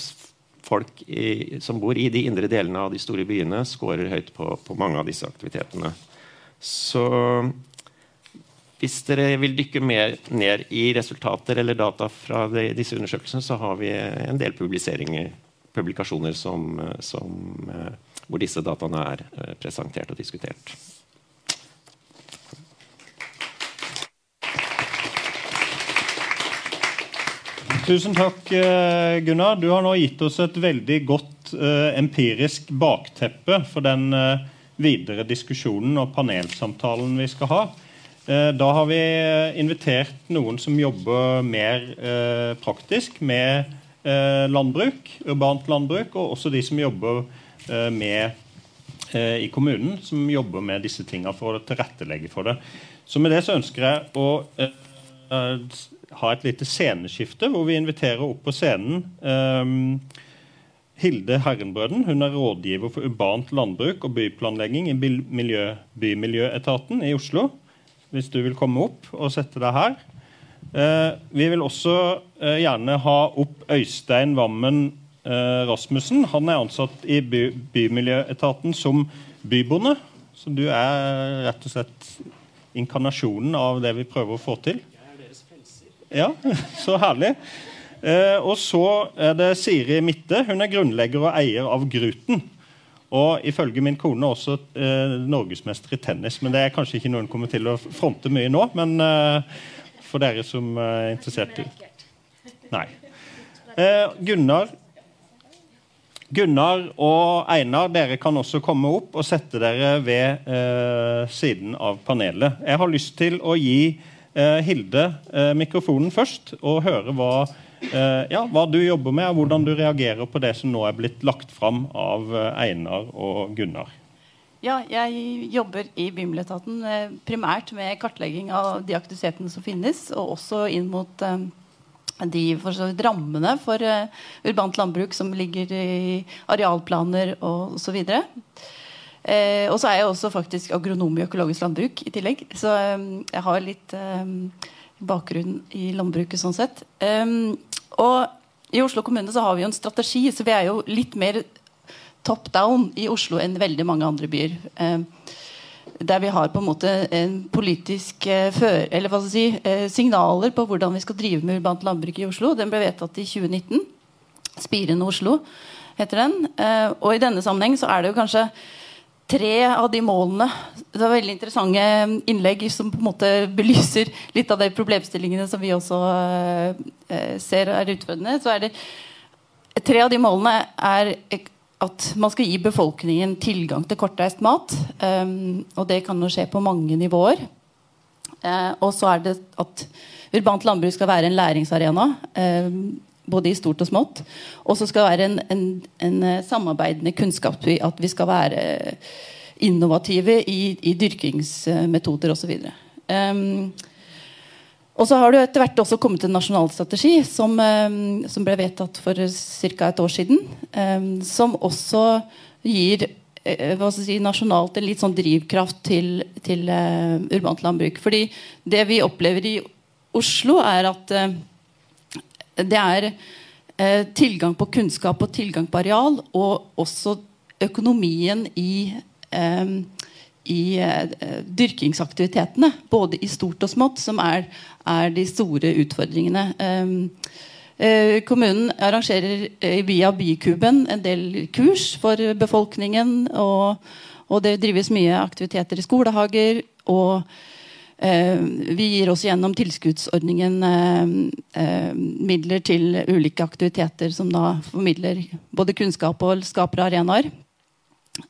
folk i, som bor i de indre delene av de store byene, scorer høyt på, på mange av disse aktivitetene. Så hvis dere vil dykke mer ned i resultater eller data fra de, disse undersøkelsene, så har vi en del publiseringer, publikasjoner som, som, eh, hvor disse dataene er eh, presentert og diskutert. Tusen takk, eh, Gunnar. Du har nå gitt oss et veldig godt uh, empirisk bakteppe for den uh, videre diskusjonen og panelsamtalen vi skal ha. Eh, da har vi invitert noen som jobber mer eh, praktisk med eh, landbruk, urbant landbruk, og også de som jobber eh, med eh, i kommunen, som jobber med disse tingene for å tilrettelegge for det. Så med det så ønsker jeg å eh, ha et lite sceneskifte, hvor vi inviterer opp på scenen Hilde Herrenbrøden. Hun er rådgiver for urbant landbruk og byplanlegging i Miljø, Bymiljøetaten i Oslo hvis du vil komme opp og sette deg her. Eh, vi vil også eh, gjerne ha opp Øystein Wammen eh, Rasmussen. Han er ansatt i by Bymiljøetaten som bybonde. Så du er rett og slett inkarnasjonen av det vi prøver å få til. Jeg er deres felser. Ja, så herlig. Eh, og så er det Siri Mitte. Hun er grunnlegger og eier av Gruten. Og ifølge min kone også eh, norgesmester i tennis. Men det er kanskje ikke noe hun kommer til å fronte mye nå. Men eh, for dere som er interessert i Nei. Eh, Gunnar Gunnar og Einar, dere kan også komme opp og sette dere ved eh, siden av panelet. Jeg har lyst til å gi eh, Hilde eh, mikrofonen først, og høre hva Eh, ja, hva du jobber med, og hvordan du reagerer på det som nå er blitt lagt fram av eh, Einar og Gunnar. Ja, jeg jobber i bymiljøetaten eh, primært med kartlegging av de aktivitetene som finnes, og også inn mot de for rammene for urbant landbruk som ligger i arealplaner og osv. Eh, og så er jeg også faktisk agronom i økologisk landbruk i tillegg. Så eh, jeg har litt eh, bakgrunn i landbruket sånn sett. Um, og i Oslo kommune så har vi jo en strategi, så vi er jo litt mer top down i Oslo enn veldig mange andre byer. Eh, der vi har på en måte en politisk eh, før, eller hva skal si, eh, signaler på hvordan vi skal drive med urbant landbruk i Oslo. Den ble vedtatt i 2019. Spirende Oslo heter den. Uh, og i denne sammenheng så er det jo kanskje tre av de målene Det var veldig interessante innlegg som på en måte belyser litt av de problemstillingene som vi også eh, ser er utfordrende. Så er det Tre av de målene er at man skal gi befolkningen tilgang til kortreist mat. Um, og det kan jo skje på mange nivåer. Uh, og så er det at urbant landbruk skal være en læringsarena. Um, både i stort og smått. Og så skal det være en, en, en eh, samarbeidende kunnskapsby. At vi skal være innovative i, i dyrkingsmetoder osv. Um, ehm, og så har det etter hvert også kommet en nasjonal strategi som, um, som ble vedtatt for ca. et år siden. Um, som også gir uh, si, nasjonalt en litt sånn drivkraft til, til urbant landbruk. Fordi det vi opplever i Oslo, er at det er eh, tilgang på kunnskap og tilgang på areal, og også økonomien i, eh, i eh, dyrkingsaktivitetene, både i stort og smått, som er, er de store utfordringene. Eh, kommunen arrangerer via Bykuben en del kurs for befolkningen. Og, og det drives mye aktiviteter i skolehager. og vi gir også gjennom tilskuddsordningen eh, midler til ulike aktiviteter som da formidler både kunnskap og skaper arenaer.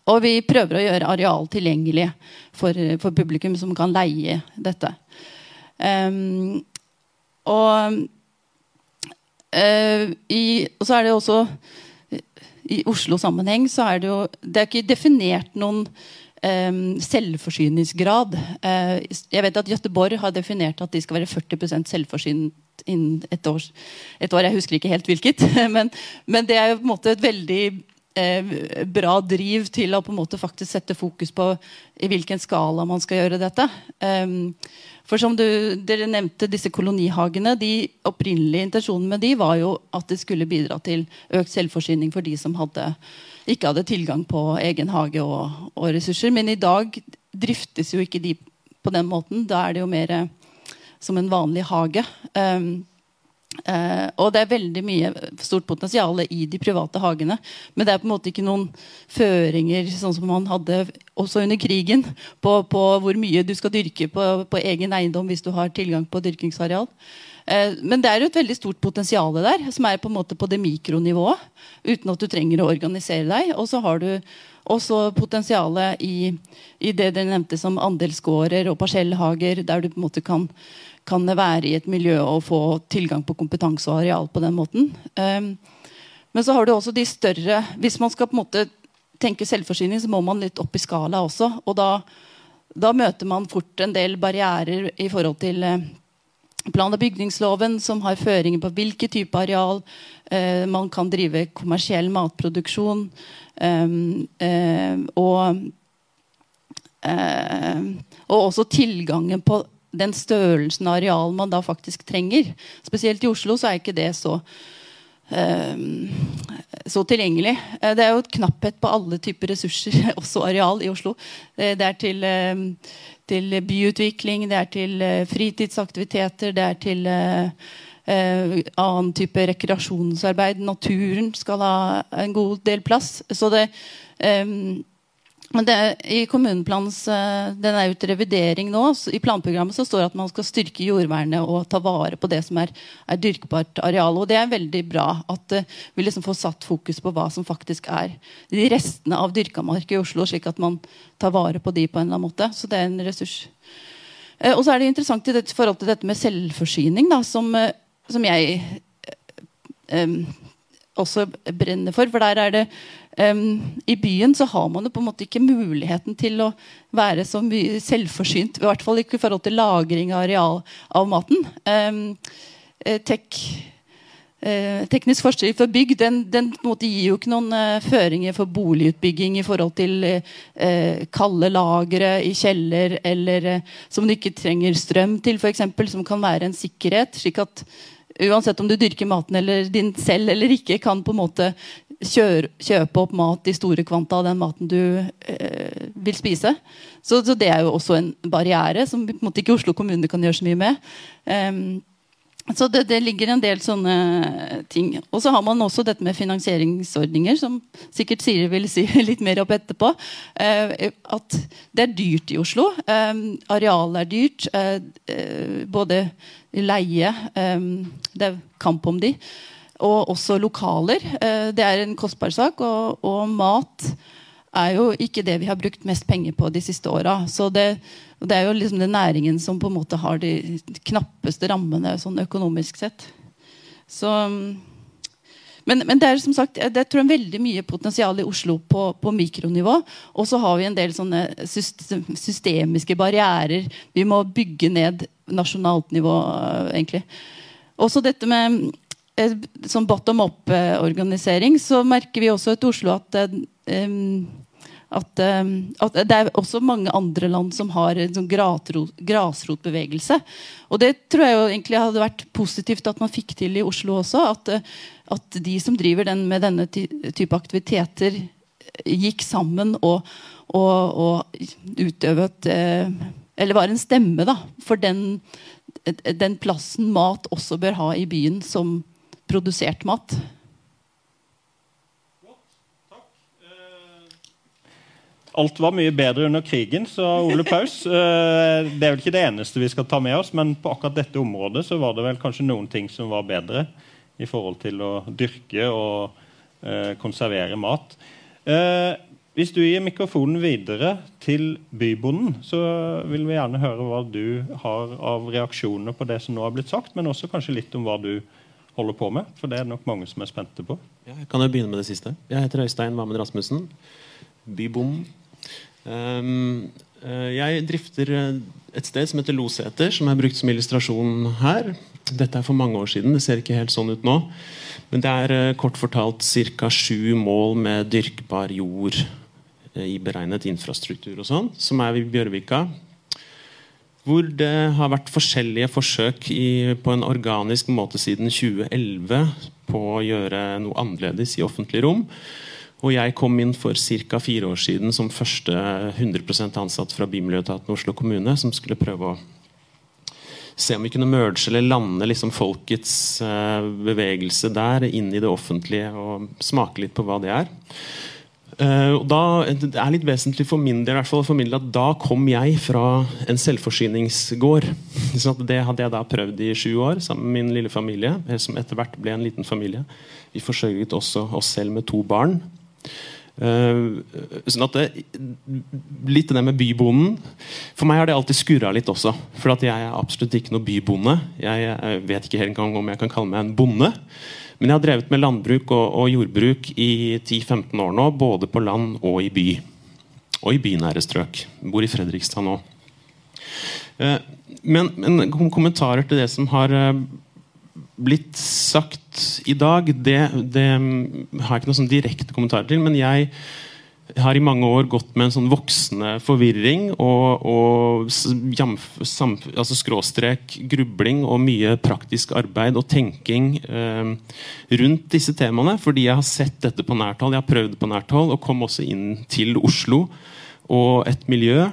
Og vi prøver å gjøre areal tilgjengelig for, for publikum som kan leie dette. Um, og, uh, så er det også I Oslo-sammenheng så er det jo Det er ikke definert noen selvforsyningsgrad. Uh, jeg vet at Gøteborg har definert at de skal være 40 selvforsynt innen et, års, et år. Jeg husker ikke helt hvilket. Men, men det er jo på en måte et veldig eh, bra driv til å på en måte faktisk sette fokus på i hvilken skala man skal gjøre dette. For som du, Dere nevnte disse kolonihagene. de opprinnelige intensjonene med de var jo at det skulle bidra til økt selvforsyning for de som hadde, ikke hadde tilgang på egen hage og, og ressurser. Men i dag driftes jo ikke de på den måten. Da er det jo mer som en vanlig hage. Um, Uh, og det er veldig mye stort potensial i de private hagene. Men det er på en måte ikke noen føringer sånn som man hadde også under krigen, på, på hvor mye du skal dyrke på, på, egen eiendom hvis du har tilgang på dyrkingsareal. Uh, men det er jo et veldig stort potensial der, som er på en måte på det mikronivået. Uten at du trenger å organisere deg. Og så har du også potensialet i, i det dere nevnte som andelsgårder og parsellhager, der du på en måte kan kan være i et miljø og få tilgang på kompetanse og areal på den måten. Um, men så har du også de større Hvis man skal på en måte tenke selvforsyning, så må man litt opp i skala også. Og da, da møter man fort en del barrierer i forhold til eh, plan- og bygningsloven, som har føringer på hvilke type areal eh, man kan drive kommersiell matproduksjon. Um, eh, og, eh, og også tilgangen på den størrelsen av areal man da faktisk trenger. Spesielt i Oslo så er ikke det så så tilgjengelig. Eh, det er jo et knapphet på alle typer ressurser, også areal, i Oslo. Eh, det er til, um, til byutvikling, det er til uh, fritidsaktiviteter, det er til annen type rekreasjonsarbeid. Naturen skal ha en god del plass. Så det um, det, I kommuneplanens eh, den er til revidering nå. I planprogrammet så står det at man skal styrke jordvernet og ta vare på det som er, er dyrkbart areal. og Det er veldig bra at uh, vi liksom får satt fokus på hva som faktisk er de restene av dyrka mark i Oslo, slik at man tar vare på de på en eller annen måte. Så det er en ressurs. Uh, og så er det interessant i dette, forhold til dette med selvforsyning, da, som, uh, som jeg um, også brenner for. For der er det um, I byen så har man jo på en måte ikke muligheten til å være så mye selvforsynt. I hvert fall ikke i forhold til lagring av areal av maten. Um, tek, uh, teknisk forskrift for bygg den, den gir jo ikke noen uh, føringer for boligutbygging i forhold til uh, kalde lagre i kjeller, eller som du ikke trenger strøm til, f.eks., som kan være en sikkerhet. slik at uansett om du dyrker maten eller din selv eller ikke, kan på en måte kjøre, kjøpe opp mat i store kvanta av den maten du eh, vil spise. Så, så, det er jo også en barriere som på en måte ikke Oslo kommune kan gjøre så mye med. Um, så det, det, ligger en del sånne ting. Og så har man også dette med finansieringsordninger, som sikkert Siri vil si litt mer opp etterpå. Eh, at det er dyrt i Oslo. Eh, arealet er dyrt. Eh, eh både leie eh, Det er kamp om de. Og også lokaler. Eh, det er en kostbar sak. Og, og mat er jo ikke det vi har brukt mest penger på de siste åra. Så det, er jo liksom den næringen som på en måte har de knappeste rammene sånn økonomisk sett. Så, men, men, det er som sagt, det tror jeg veldig mye potensial i Oslo på, på mikronivå. Og så har vi en del sånne systemiske barrierer vi må bygge ned nasjonalt nivå. egentlig. Også dette med eh, sånn bottom up-organisering, så merker vi også i Oslo at um, at, at, det er også mange andre land som har en sånn grasrotbevegelse. Og det tror jeg jo egentlig hadde vært positivt at man fikk til i Oslo også. At, at de som driver den med denne type aktiviteter, gikk sammen og, og, og utøvet Eller var en stemme da, for den, den plassen mat også bør ha i byen som produsert mat. alt var mye bedre under krigen, sa Ole Paus. Eh, det er vel ikke det eneste vi skal ta med oss, men på akkurat dette området så var det vel kanskje noen ting som var bedre i forhold til å dyrke og eh, konservere mat. Eh, hvis du gir mikrofonen videre til bybonden, så vil vi gjerne høre hva du har av reaksjoner på det som nå har blitt sagt, men også kanskje litt om hva du holder på med. For det er nok mange som er spente på. Ja, jeg kan jo begynne med det siste. Jeg heter Øystein Vammen Rasmussen. Bybom. Um, jeg drifter eh, et sted som heter Loseter, som er brukt som illustrasjon her. Dette er for mange år siden. Det ser ikke helt sånn ut nå. Men det er eh, kort fortalt ca. sju mål med dyrkbar jord i beregnet infrastruktur og sånn, som er i Bjørvika. Hvor det har vært forskjellige forsøk i, på en organisk måte siden 2011 på å gjøre noe annerledes i offentlig rom. Og jeg kom inn for ca. fire år siden som første 100% ansatt fra Bymiljøetaten Oslo kommune, som skulle prøve å se om vi kunne merge eller lande liksom folkets uh, bevegelse der inn i det offentlige og smake litt på hva det er. Uh, og da, det er litt vesentlig for min del å formidle at da kom jeg fra en selvforsyningsgård. Så det hadde jeg da prøvd i sju år sammen med min lille familie, som etter hvert ble en liten familie. Vi forsørget også oss selv med to barn. Uh, sånn at det, Litt det med bybonden. For meg har det alltid skurra litt også. For jeg er absolutt ikke noe bybonde. Jeg vet ikke helt engang om jeg kan kalle meg en bonde. Men jeg har drevet med landbruk og, og jordbruk i 10-15 år nå. Både på land og i by. Og i bynære strøk. Bor i Fredrikstad nå. Uh, men, men, kommentarer til det som har uh, blitt sagt i dag, det, det har jeg ikke noen sånn direkte kommentarer til. Men jeg har i mange år gått med en sånn voksende forvirring og, og jamf, sam, altså skråstrek grubling og mye praktisk arbeid og tenking eh, rundt disse temaene. Fordi jeg har sett dette på nært hold. Jeg har prøvd på nært hold og kom også inn til Oslo og et miljø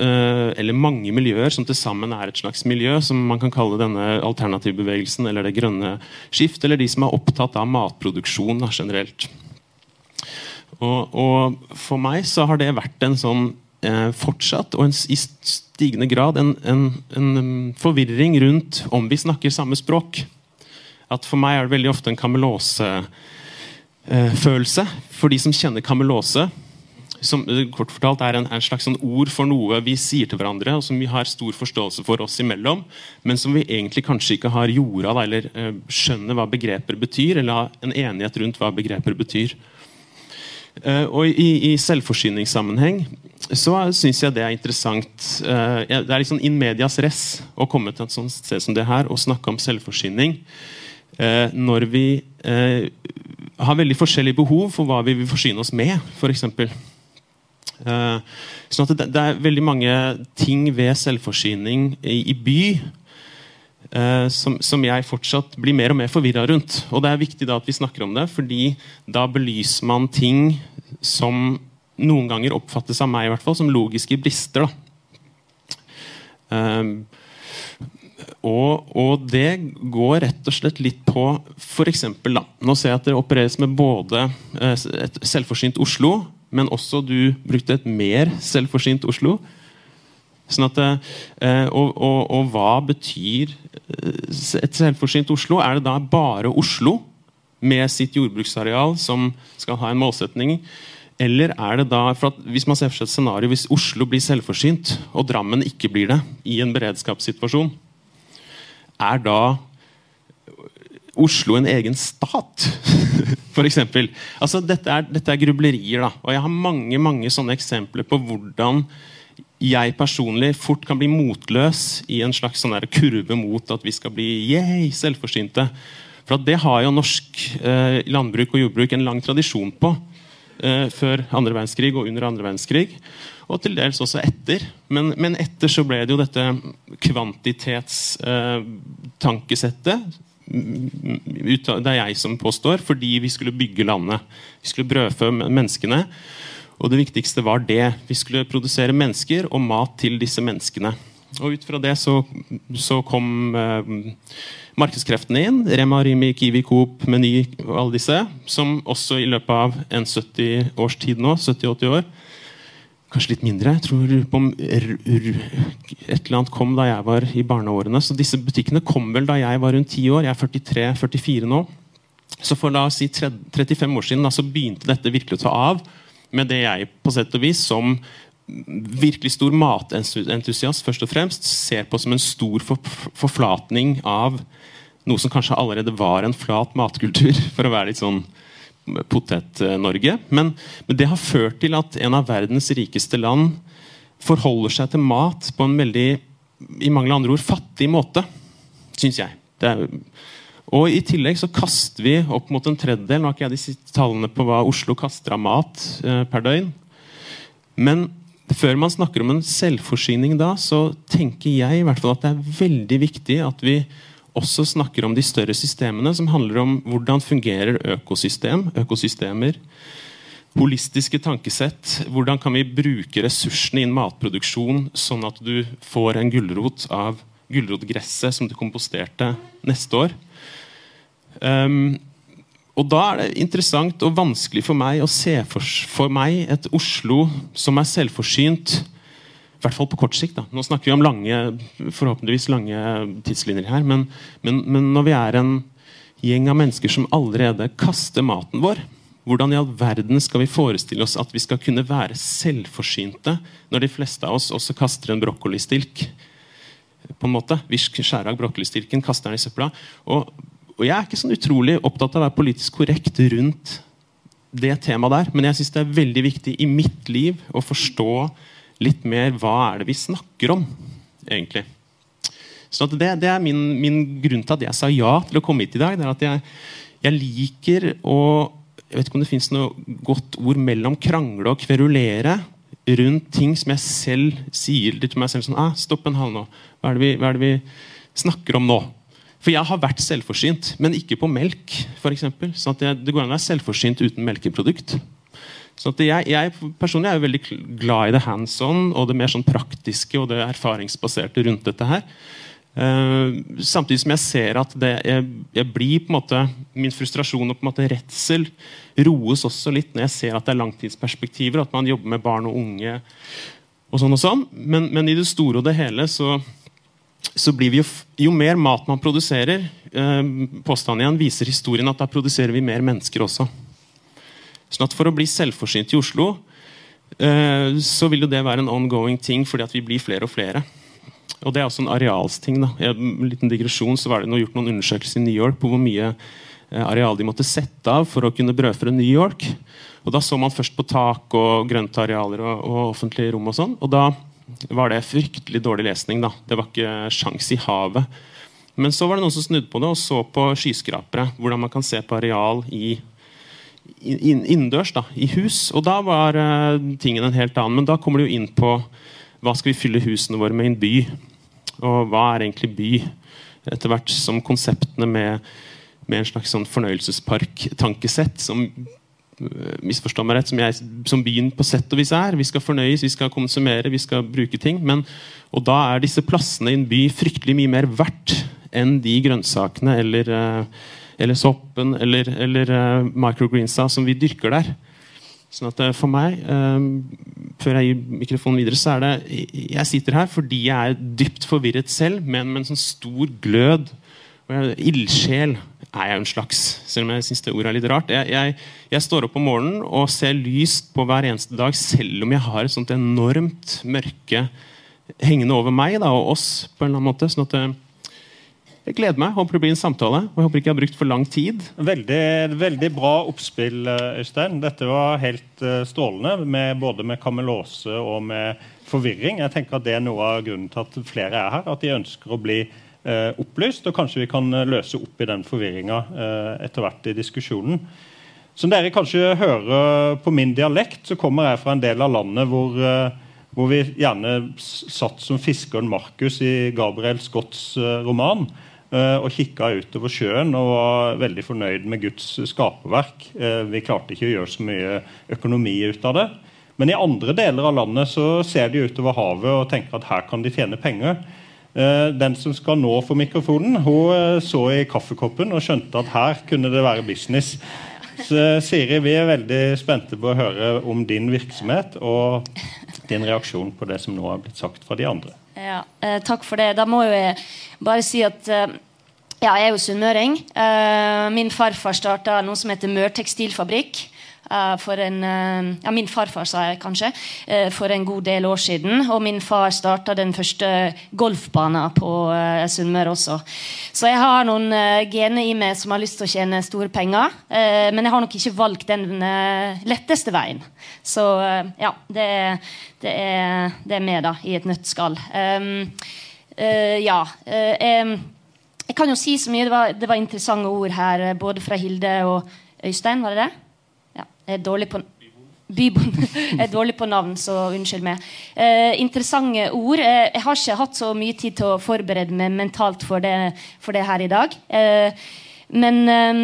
Eh, eller mange miljøer som til sammen er et slags miljø, som man kan kalle denne alternativbevegelsen eller det grønne skift, eller de som er opptatt av matproduksjon generelt. Og, og, For meg så har det vært en sånn eh, fortsatt, og en, i stigende grad, en, en, en, forvirring rundt om vi snakker samme språk. At For meg er det veldig ofte en kamelose-følelse. Eh, for de som kjenner kamelose, som eh, kort fortalt er en, en slags sånn ord for noe vi sier til hverandre, og som vi har stor forståelse for oss imellom, men som vi egentlig kanskje ikke har jorda eller eh, skjønner hva begreper betyr, eller har en enighet rundt hva begreper betyr. Uh, og i, i, selvforsyningssammenheng så syns jeg det er interessant. Uh, det er liksom in medias res å komme til et sånt sted som det her og snakke om selvforsyning når vi har veldig forskjellige behov for hva vi vil forsyne oss med, f.eks. Eh, sånn at det, er veldig mange ting ved selvforsyning i, by som, som, jeg fortsatt blir mer og mer forvirra rundt. Og det er viktig da at vi snakker om det, fordi da belyser man ting som noen ganger oppfattes av meg i hvert fall som logiske brister. Um, og, og, det går rett og slett litt på f.eks. Nå ser jeg at det opereres med både et selvforsynt Oslo men også du brukte et mer selvforsynt Oslo. Sånn at, eh, og, og, og, hva betyr eh, et selvforsynt Oslo? Er det da bare Oslo med sitt jordbruksareal som skal ha en målsetning? Eller er det da, for Hvis man ser for seg et scenario hvis Oslo blir selvforsynt, og Drammen ikke blir det, i en beredskapssituasjon, er da Oslo en egen stat? Eksempel. altså, dette, er, dette er grublerier. da, og Jeg har mange mange sånne eksempler på hvordan jeg personlig fort kan bli motløs i en slags sånn kurve mot at vi skal bli yay, selvforsynte. For Det har jo norsk eh, landbruk og jordbruk en lang tradisjon på. Eh, før andre verdenskrig og under andre verdenskrig. Og til dels også etter. Men, men etter så ble det jo dette kvantitetstankesettet eh, det er jeg som påstår, fordi vi skulle bygge landet. Vi skulle brødfø menneskene. Og det viktigste var det. Vi skulle produsere mennesker og mat til disse menneskene. Og ut fra det så, så kom eh, markedskreftene inn. Rema, Rimi, Kiwi, Coop, Meny og alle disse. Som også i løpet av en 70 års tid nå, 70-80 år, Kanskje litt mindre. Jeg tror et eller annet kom da jeg var i barneårene. Så disse butikkene kom vel da jeg var rundt 10 år. Jeg er 43-44 nå. Så for la oss si tre- 35 år siden da, så begynte dette virkelig å ta av. Med det jeg på sett og vis som virkelig stor matentusiast først og fremst ser på som en stor for, forflatning av noe som kanskje allerede var en flat matkultur, for å være litt sånn Potet-Norge. Men, men det har ført til at en av verdens rikeste land forholder seg til mat på en veldig i mangel av andre ord fattig måte, syns jeg. Det er, og I tillegg så kaster vi opp mot en tredjedel Nå har ikke jeg de siste tallene på hva Oslo kaster av mat eh, per døgn. Men før man snakker om en selvforsyning da, så tenker jeg i hvert fall at det er veldig viktig at vi også snakker om de større systemene, som handler om hvordan fungerer økosystem, økosystemer. Holistiske tankesett. Hvordan kan vi bruke ressursene i en matproduksjon sånn at du får en gulrot av gulrotgresset som du komposterte neste år? Um, og da er det interessant og vanskelig for meg å se for, for meg et Oslo som er selvforsynt, i hvert fall på kort sikt. Da. Nå snakker vi om lange, forhåpentligvis lange tidslinjer her, men, men, men når vi er en gjeng av mennesker som allerede kaster maten vår, hvordan i all verden skal vi forestille oss at vi skal kunne være selvforsynte når de fleste av oss også kaster en brokkolistilk? på en måte. Vi skjærer av brokkolistilken, kaster den i søpla. Og, og jeg er ikke sånn utrolig opptatt av å være politisk korrekt rundt det temaet der, men jeg syns det er veldig viktig i mitt liv å forstå litt mer hva er det vi snakker om, egentlig. Så det, det er min, min grunn til at jeg sa ja til å komme hit i dag. det er at jeg, jeg liker å Jeg vet ikke om det fins noe godt ord mellom krangle og kverulere rundt ting som jeg selv sier til meg selv sånn ah, Stopp en hal nå. Hva er, vi, hva er det vi snakker om nå? For jeg har vært selvforsynt, men ikke på melk. For eksempel. sånn at jeg, det går an å være selvforsynt uten melkeprodukt. Så at jeg, jeg personlig er jo veldig glad i det hands on og det mer sånn praktiske og det erfaringsbaserte rundt dette her. Uh, samtidig som jeg ser at det, jeg, jeg, blir på en måte min frustrasjon og på en måte redsel roes også litt når jeg ser at det er langtidsperspektiver, at man jobber med barn og unge. og sånn og sånn, Men, men i det store og det hele så, så blir vi jo, jo mer mat man produserer uh, Påstanden igjen viser historien at da produserer vi mer mennesker også. Sånn at For å bli selvforsynt i Oslo uh, så vil jo det være en ongoing ting fordi at vi blir flere og flere. Og Det er også en arealsting. da. I en liten digresjon så var det nå gjort noen undersøkelser i New York på hvor mye eh, areal de måtte sette av for å kunne brødfø New York. Og Da så man først på tak og grøntarealer og, og offentlige rom. Og sånn, og da var det fryktelig dårlig lesning. da. Det var ikke sjans i havet. Men så var det noen som snudde på det og så på skyskrapere. Hvordan man kan se på areal i innendørs, da, i hus. Og da var uh, tingen en helt annen. Men da kommer det jo inn på hva skal vi fylle husene våre med i en by. Og hva er egentlig by? Etter hvert som konseptene med, med en slags sånn fornøyelsespark-tankesett som misforstå meg rett, som, jeg, som byen på sett og vis er. Vi skal fornøyes, vi skal konsumere, vi skal bruke ting. Men, og da er disse plassene i en by fryktelig mye mer verdt enn de grønnsakene eller, eller soppen eller, eller microgreensa som vi dyrker der. Sånn at For meg, før jeg gir mikrofonen videre, så er det Jeg sitter her fordi jeg er dypt forvirret selv, men med en sånn stor glød. og Ildsjel er jeg en slags, selv om jeg syns det ordet er litt rart. Jeg, jeg, jeg, står opp om morgenen og ser lyst på hver eneste dag, selv om jeg har et sånt enormt mørke hengende over meg da, og oss. på en eller annen måte, sånn at jeg gleder meg. Håper det blir en samtale. og jeg håper ikke jeg har brukt for lang tid. Veldig, veldig bra oppspill, Øystein. Dette var helt strålende, med, både med kamelose og med forvirring. Jeg tenker at Det er noe av grunnen til at flere er her. At de ønsker å bli eh, opplyst. Og kanskje vi kan løse opp i den forvirringa eh, etter hvert i diskusjonen. Som dere kanskje hører på min dialekt, så kommer jeg fra en del av landet hvor, eh, hvor vi gjerne satt som fiskeren Markus i Gabriel Scotts roman og kikka utover sjøen og var veldig fornøyd med Guds skaperverk. Vi klarte ikke å gjøre så mye økonomi ut av det. Men i andre deler av landet så ser de utover havet og tenker at her kan de tjene penger. Den som skal nå for mikrofonen, hun så i kaffekoppen og skjønte at her kunne det være business. Så Siri, vi er veldig spente på å høre om din virksomhet. Og din reaksjon på det som nå har blitt sagt fra de andre. Ja, eh, takk for det. Da må jeg bare si at eh, ja, jeg er jo sunnmøring. Eh, min farfar starta noe som heter Mør tekstilfabrikk. For en, uh, ja, min farfar, sa jeg kanskje, uh, for en god del år siden. Og min far starta den første golfbanen på Sunnmøre også. Så jeg har noen gener i meg som har lyst til å tjene store penger. men jeg har nok ikke valgt den letteste veien. Så ja, det, det, er, det er med da, i et nøttskall. Um, ja. Um, jeg kan jo si så mye. Det var, det var interessante ord her, både fra Hilde og Øystein. var det det? Jeg er dårlig på Bybonden er dårlig på navn, så unnskyld meg. Eh, interessante ord. Eh, jeg har ikke hatt så mye tid til å forberede meg mentalt for det, for det her i dag. Eh, men eh,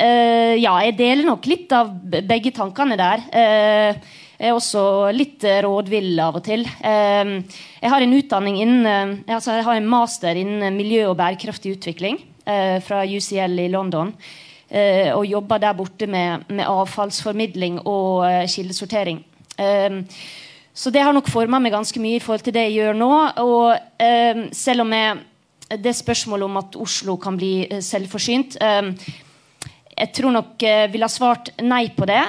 eh, ja, jeg deler nok litt av begge tankene der. Eh, jeg er også litt rådvill av og til. jeg har en utdanning innen, altså jeg har en master innen miljø og bærekraftig utvikling fra UCL i London. Eh, og jobber der borte med, med avfallsformidling og eh, kildesortering. Ehm, så det har nok forma meg ganske mye i forhold til det jeg gjør nå. Og ehm, selv om jeg, det spørsmålet om at Oslo kan bli eh, selvforsynt ehm, jeg tror nok jeg ville ha svart nei på det.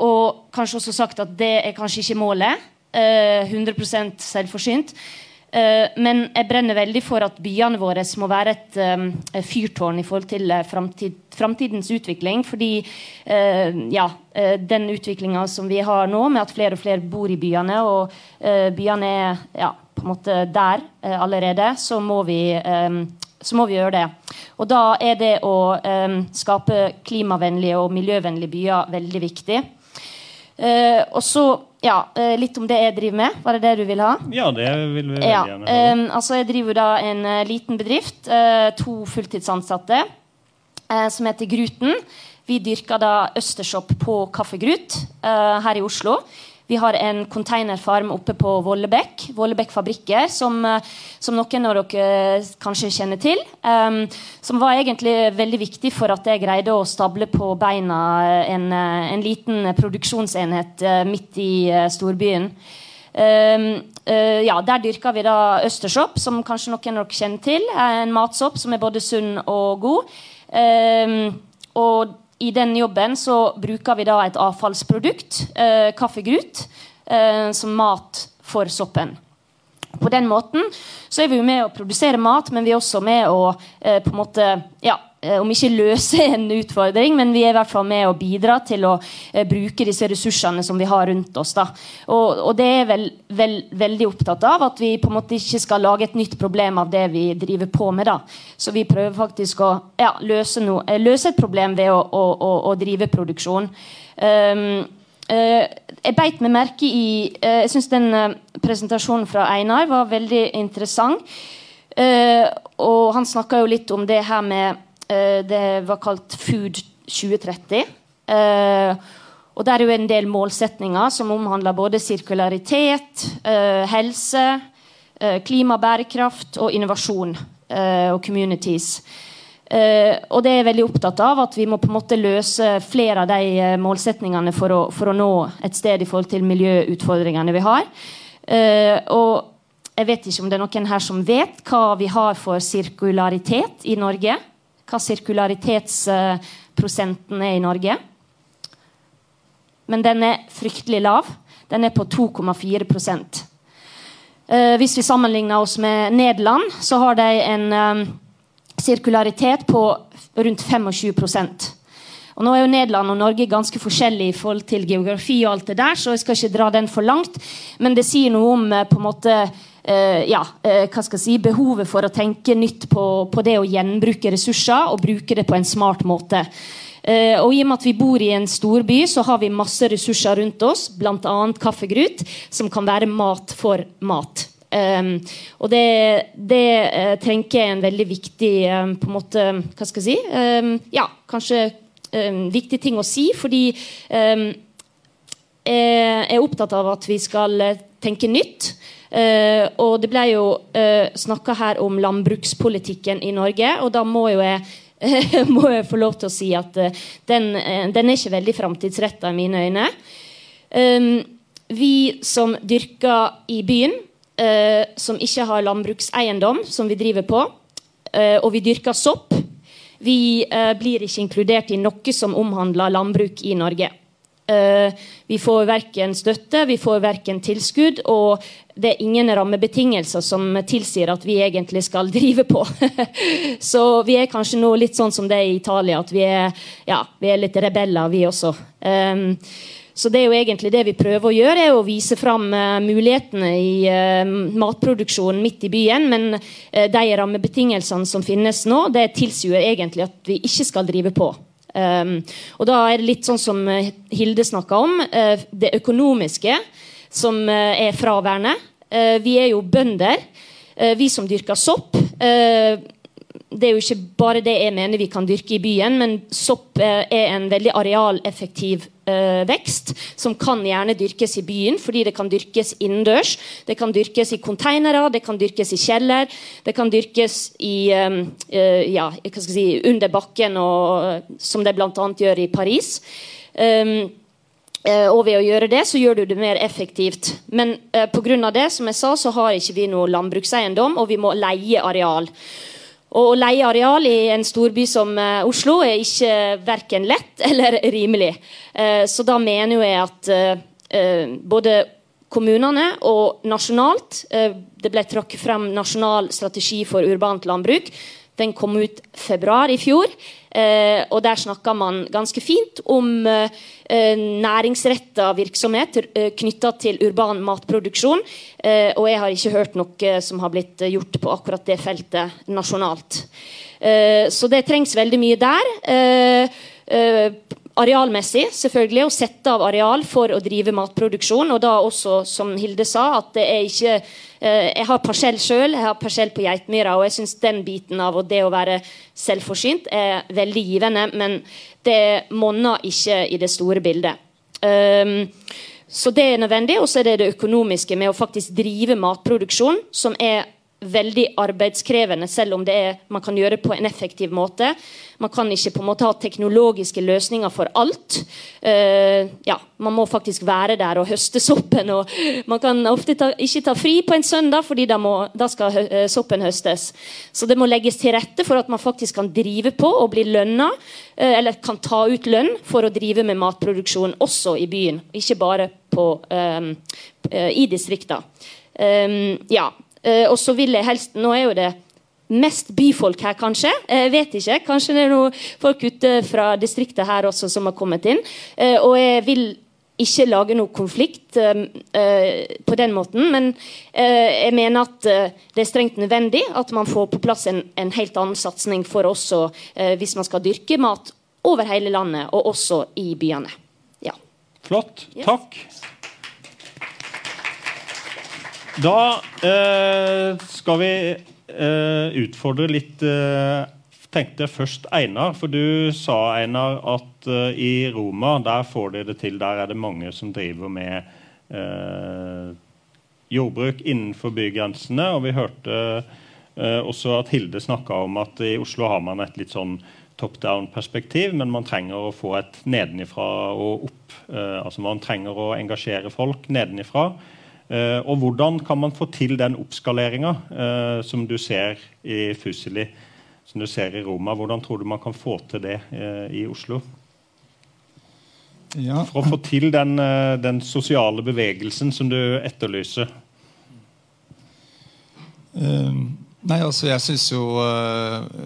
og kanskje også sagt at det er kanskje ikke målet. 100% selvforsynt. Uh, men jeg brenner veldig for at byene våre må være et um, fyrtårn i forhold til uh, framtid, framtidens utvikling. Fordi uh, ja, den utviklinga som vi har nå, med at flere og flere bor i byene, og byene er ja, på en måte der allerede, så må, vi, um, så må vi gjøre det. Og da er det å um, skape klimavennlige og miljøvennlige byer veldig viktig. og så ja, eh, litt om det jeg driver med. Var det det du vil ha? Ja, det vil vi veldig ja. gjerne ha. Um, altså, jeg driver da en uh, liten bedrift. Uh, to fulltidsansatte uh, som heter Gruten. Vi dyrker da Østershop på Kaffegrut her i Oslo. Vi har en containerfarm oppe på Vollebekk, Vollebekk fabrikker, som, eh, som, noen av dere kanskje kjenner til. Um, som var egentlig veldig viktig for at jeg greide å stable på beina en, eh, en liten produksjonsenhet midt i storbyen. Um, uh, ja, Der dyrker vi da Østersopp, som kanskje noen av dere kjenner til. En matsopp som er både sunn og god. Um, og i den jobben så bruker vi da et avfallsprodukt, eh, kaffegrut, eh, som mat for soppen. På den måten så er vi jo med å produsere mat, men vi er også med å eh, på en måte ja, om ikke løse en utfordring, men vi er i hvert fall med å bidra til å eh, bruke disse ressursene som vi har rundt oss. Og, og, det er vel, vel, veldig opptatt av at vi på en måte ikke skal lage et nytt problem av det vi driver på med. da. Så vi prøver faktisk å ja, løse, no, eh, løse, et problem ved å, å, å, å drive produksjon. Um, uh, jeg beit meg merke i uh, Jeg syns den uh, presentasjonen fra Einar var veldig interessant. og han snakka jo litt om det her med Eh, det var kalt Food 2030. Eh, og der er jo en del målsetninger som omhandler både sirkularitet, eh, helse, klimabærekraft og innovasjon og communities. Uh, og det er jeg veldig opptatt av at vi må på en måte løse flere av de målsetningene for å, for å, nå et sted i forhold til miljøutfordringene vi har. Uh, og jeg vet ikke om det er noen her som vet hva vi har for sirkularitet i Norge hva sirkularitetsprosenten er i Norge. Men den er fryktelig lav. Den er på 2,4 uh, Hvis vi sammenligner oss med Nederland, så har de en um, sirkularitet på rundt 25 og Nå er jo Nederland og Norge ganske forskjellige i forhold til geografi, og alt det der, så jeg skal ikke dra den for langt. Men det sier noe om på en måte Uh, ja, uh, hva skal jeg si, behovet for å tenke nytt på, på, det å gjenbruke ressurser og bruke det på en smart måte. Uh, og I og med at vi bor i en storby, så har vi masse ressurser rundt oss, bl.a. kaffegrut, som kan være mat for mat. Um, og det, det tenker jeg er en veldig viktig um, på en måte, hva skal jeg si, um, ja, kanskje viktig ting å si, fordi jeg er opptatt av at vi skal tenke nytt. Uh, og det ble jo uh, eh, snakka her om landbrukspolitikken i Norge, og da må jo jeg, må jeg få lov til å si at uh, den, den, er ikke veldig framtidsretta i mine øyne. Um, vi som dyrker i byen, eh, som ikke har landbrukseiendom som vi driver på, eh, og vi dyrker sopp, vi eh, blir ikke inkludert i noe som omhandler landbruk i Norge. Eh, vi får verken støtte, vi får verken tilskudd, og det er ingen rammebetingelser som tilsier at vi egentlig skal drive på. Så vi er kanskje nå litt sånn som det er i Italia, at vi er, ja, vi er litt rebeller, vi også. Um, så det er jo egentlig det vi prøver å gjøre, er å vise fram uh, mulighetene i uh, matproduksjonen midt i byen. Men de rammebetingelsene som finnes nå, det tilsier egentlig at vi ikke skal drive på. Um, og da er det litt sånn som Hilde snakka om, det økonomiske som er fraværende. vi er jo bønder. vi som dyrker sopp det er jo ikke bare det jeg mener vi kan dyrke i byen, men sopp er en veldig arealeffektiv uh, vekst som kan gjerne dyrkes i byen, fordi det kan dyrkes innendørs. Det kan dyrkes i konteinere, det kan dyrkes i kjeller, det kan dyrkes i, uh, ja, si, under bakken, og, som det bl.a. gjør i Paris. Um, og ved å gjøre det, så gjør du det mer effektivt. Men uh, pga. det som jeg sa, så har ikke vi noe landbrukseiendom, og vi må leie areal. Og å leie areal i en storby som uh, Oslo er ikke verken lett eller rimelig. Uh, så da mener jeg at uh, både kommunene og nasjonalt Det ble trukket frem nasjonal strategi for urbant landbruk. Den kom ut februar i fjor. Eh, og der snakka man ganske fint om eh, næringsretta virksomhet eh, knytta til urban matproduksjon. Eh, og jeg har ikke hørt noe som har blitt gjort på akkurat det feltet nasjonalt. Eh, så det trengs veldig mye der. Arealmessig, selvfølgelig, å sette av areal for å drive matproduksjon. Og da også, som Hilde sa, at det er ikke eh, Jeg har parsell sjøl, jeg har parsell på Geitmyra, og jeg syns den biten av det å være selvforsynt er veldig givende, men det monner ikke i det store bildet. Um, så det er nødvendig. Og så er det det økonomiske med å faktisk drive matproduksjon, som er veldig arbeidskrevende, selv om det er, man kan gjøre det på en effektiv måte. Man kan ikke på en måte ha teknologiske løsninger for alt. Uh, ja, man må faktisk være der og høste soppen. og Man kan ofte ta, ikke ta fri på en søndag, fordi da, må, da skal hø, soppen høstes. Så det må legges til rette for at man faktisk kan drive på og bli lønna, uh, eller kan ta ut lønn for å drive med matproduksjon også i byen, ikke bare på, um, i distrikta. Um, ja, Uh, og så vil jeg helst Nå er jo det mest byfolk her, kanskje. Jeg uh, vet ikke. Kanskje det er noen folk ute fra distriktet her også som har kommet inn. Uh, og jeg vil ikke lage noe konflikt på den måten. Men jeg mener at det er strengt nødvendig at man får på plass en, en helt annen satsing for også hvis man skal dyrke mat over hele landet, og også i byene. Ja. Flott. Takk. Da eh, skal vi eh, utfordre litt eh, tenkte først Einar, for du sa Einar at eh, i Roma der får de det til. Der er det mange som driver med uh, jordbruk innenfor bygrensene. Og vi hørte uh, også at Hilde snakka om at i Oslo har man et litt sånn top down-perspektiv, men man trenger å få et nedenifra og opp. altså Man trenger å engasjere folk nedenifra. Og hvordan kan man få til den oppskaleringa uh, som du ser i Fusili, som du ser i Roma? Hvordan tror du man kan få til det uh, i Oslo? Ja. For å få til den, den, sosiale bevegelsen som du etterlyser. nei, altså Jeg syns jo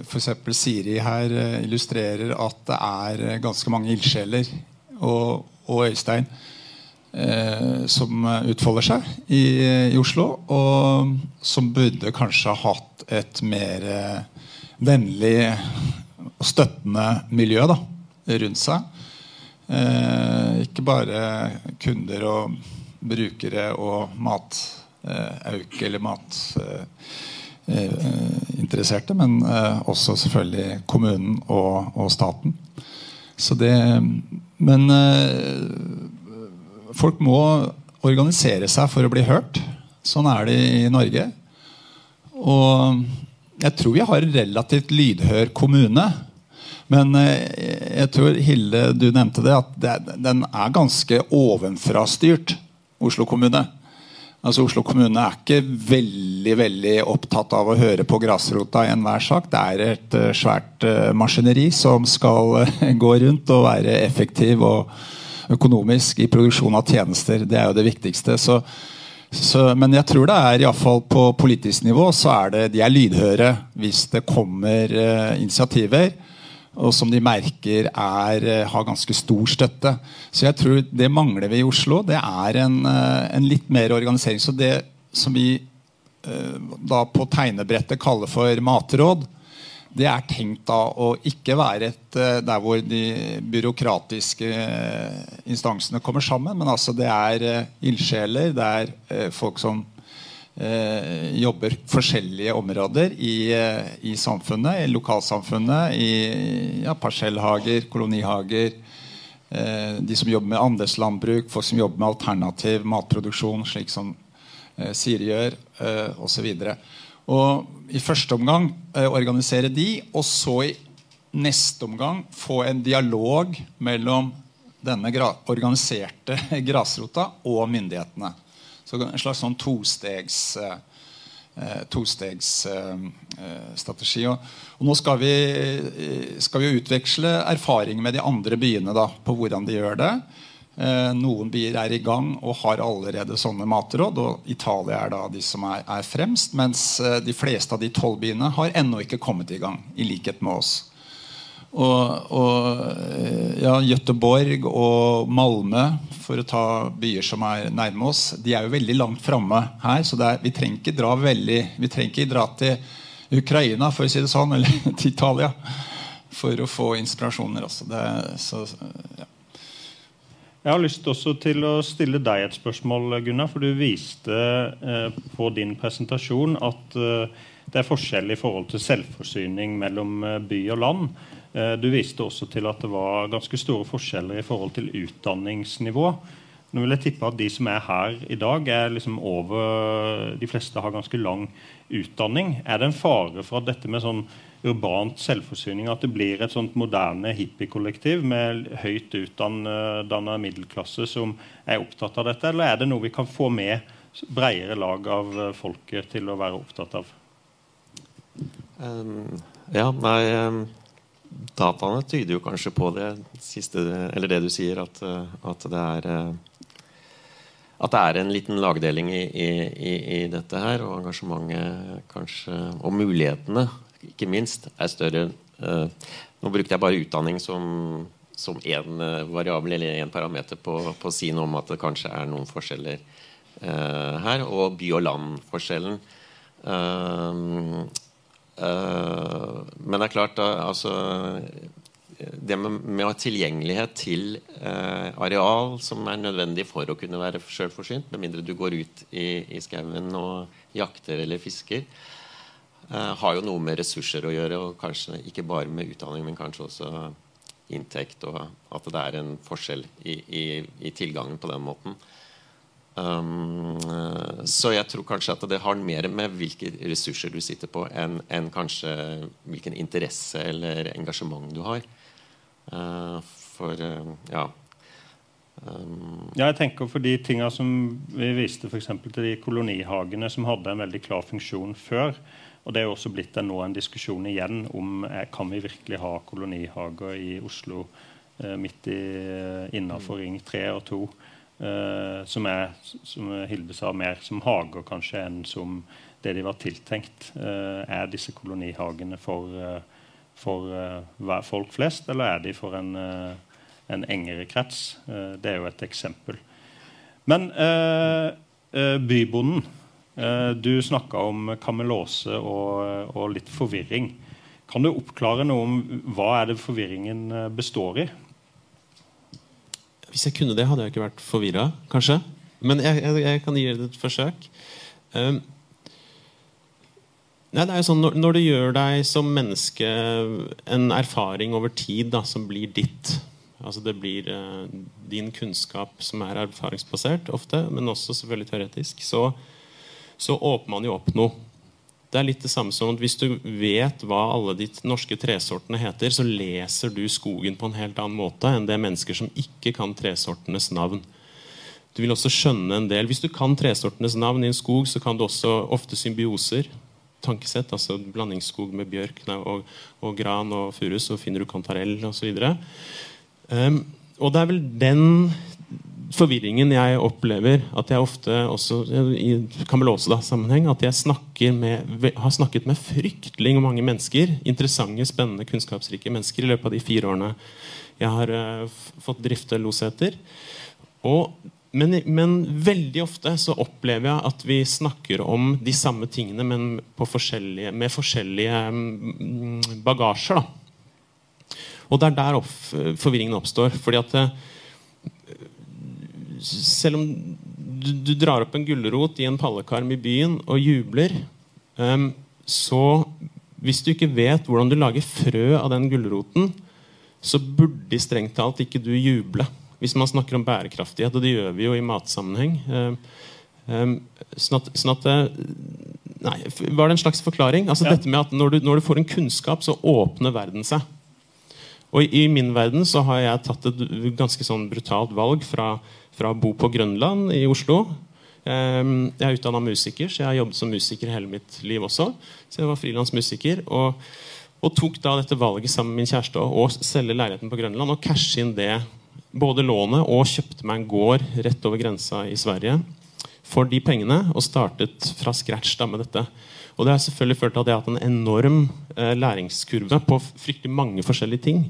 f.eks. Siri her illustrerer at det er ganske mange ildsjeler. Og, og Øystein eh, som utfolder seg i, i, Oslo, og som burde kanskje ha hatt et mer eh, vennlig og støttende miljø da, rundt seg. Eh, ikke bare kunder og brukere og matauk eller matinteresserte, men også selvfølgelig kommunen og, og staten. Så det, men folk må organisere seg for å bli hørt. Sånn er det i Norge. Og jeg tror vi har en relativt lydhør kommune. Men eh, jeg tror Hilde, du nevnte det, at den er ganske ovenfrastyrt. Oslo kommune. Altså Oslo kommune er ikke veldig veldig opptatt av å høre på grasrota i enhver sak. Det er et uh, svært uh, maskineri som skal gå rundt og være effektiv og økonomisk i produksjon av tjenester. Det er jo det viktigste. Så, så, men jeg tror det er iallfall på politisk nivå så er det, de er lydhøre hvis det kommer initiativer og som de merker er, eh, har ganske stor støtte. Så jeg tror det mangler vi i Oslo. Det er en, eh, en litt mer organisering. Så det som vi eh, da på tegnebrettet kaller for matråd, det er tenkt da å ikke være et der hvor de byråkratiske instansene kommer sammen, men altså det er ildsjeler, det er folk som eh, jobber forskjellige områder i, eh, i, samfunnet, i lokalsamfunnet. I ja, parsellhager, kolonihager. Eh, de som jobber med andelslandbruk, folk som jobber med alternativ matproduksjon, slik som eh, Siri gjør, eh, osv. Og i første omgang eh, organisere de, og så i neste omgang få en dialog mellom denne organiserte grasrota og myndighetene. Så en slags sånn tostegs eh, eh tostegsstrategi. Og, og nå skal vi, skal vi, utveksle erfaring med de andre byene da, på hvordan de gjør det. Eh, noen byer er i gang og har allerede sånne matråd. og Italia er da de som er, er fremst. Mens de fleste av de tolv byene har ennå ikke kommet i gang, i likhet med oss. Og, og ja, Gøteborg og Malmö, for å ta byer som er nærme oss, de er jo veldig langt framme her. Så er, vi trenger ikke dra veldig Vi trenger ikke dra til Ukraina for å si det sånn, eller til Italia for å få inspirasjoner. Også. Det, så, ja. Jeg har lyst også til å stille deg et spørsmål, Gunnar. For du viste eh, på din presentasjon at eh, det er forskjell i forhold til selvforsyning mellom eh, by og land. Eh, du viste også til at det var ganske store forskjeller i forhold til utdanningsnivå. Nå vil jeg tippe at De som er her i dag, er liksom over De fleste har ganske lang utdanning. Er det en fare for at dette med sånn urbant selvforsyning at det blir et sånt moderne hippiekollektiv med høyt utdanna middelklasse som er opptatt av dette, eller er det noe vi kan få med bredere lag av folket til å være opptatt av? Um, ja, nei um dataene tyder jo kanskje på det siste, eller det du sier, at, eh, at, det er eh, at det er en liten lagdeling i, i, i dette her, og engasjementet kanskje, og mulighetene, ikke minst, er større. Eh, nå brukte jeg bare utdanning som som én variabel eller én parameter på, på, å si noe om at det kanskje er noen forskjeller uh, her. Og by- og land-forskjellen. Uh, Uh, men det er klart da, altså, Det med, med, å ha tilgjengelighet til areal som er nødvendig for å kunne være sjølforsynt, med mindre du går ut i, i skauen og jakter eller fisker, har jo noe med ressurser å gjøre. Og kanskje ikke bare med utdanning, men kanskje også inntekt. Og at det er en forskjell i, i, i tilgangen på den måten. Um, så jeg tror kanskje at det har mer med hvilke ressurser du sitter på, enn en kanskje hvilken interesse eller engasjement du har. Uh, for uh, ja. Um, ja, jeg tenker for de tinga som vi viste f.eks. til de kolonihagene som hadde en veldig klar funksjon før. Og det er jo også blitt en, nå en diskusjon igjen om eh, kan vi virkelig ha kolonihager i Oslo eh, midt i, innafor Ring 3 og 2. Eh, som er, som Hilde sa, mer som hager kanskje enn som det de var tiltenkt. Uh, er disse kolonihagene for, uh, for folk flest, eller er de for en, en engere krets? det er jo et eksempel. Men bybonden Du snakka om kamelose og, og litt forvirring. Kan du oppklare noe om hva er det forvirringen består i? Hvis jeg kunne det, hadde jeg ikke vært forvirra, kanskje. Men jeg, jeg, jeg, kan gi det et forsøk. Um, nei, det er jo sånn, når, når, du gjør deg som menneske en erfaring over tid da, som blir ditt altså Det blir uh, din kunnskap som er erfaringsbasert ofte, men også selvfølgelig teoretisk. Så, så åpner man jo opp noe. Det er litt det samme som at Hvis du vet hva alle de norske tresortene heter, så leser du skogen på en helt annen måte enn det mennesker som ikke kan tresortenes navn. Du vil også skjønne en del. Hvis du kan tresortenes navn i en skog, så kan du også ofte symbioser. Tankesett, altså blandingsskog med bjørk og, og, gran og furu, så finner du kantarell osv. Um, og det er vel den forvirringen jeg opplever at jeg ofte også i Kamelose-sammenheng at jeg med, har snakket med fryktelig mange mennesker, interessante, spennende, kunnskapsrike mennesker i løpet av de fire årene jeg har uh, fått drifte Loseter. Og men, men, veldig ofte så opplever jeg at vi snakker om de samme tingene, men forskjellige, med forskjellige mm, bagasjer. Da. Og det er der opp, forvirringen oppstår. fordi at eh, selv om du, du, drar opp en gulrot i en pallekarm i byen og jubler, um, så hvis du ikke vet hvordan du lager frø av den gulroten, så burde strengt talt ikke du juble hvis man snakker om bærekraftighet, og det gjør vi jo i matsammenheng. Um, sånn at, sånn at eh, Nei, var det en slags forklaring? Altså ja. dette med at når du, når du, får en kunnskap, så åpner verden seg. Og i, i, min verden så har jeg tatt et ganske sånn brutalt valg fra, fra å bo på Grønland i Oslo. Um, jeg er utdanna musiker, så jeg har jobbet som musiker hele mitt liv også. Så jeg var frilansmusiker. Og, og tok da dette valget sammen med min kjæreste å selge leiligheten på Grønland og cashe inn det både lånet og kjøpte meg en gård rett over grensa i Sverige for de pengene og startet fra scratch da med dette. Og det har selvfølgelig ført til at jeg har hatt en enorm eh, læringskurve på fryktelig mange forskjellige ting.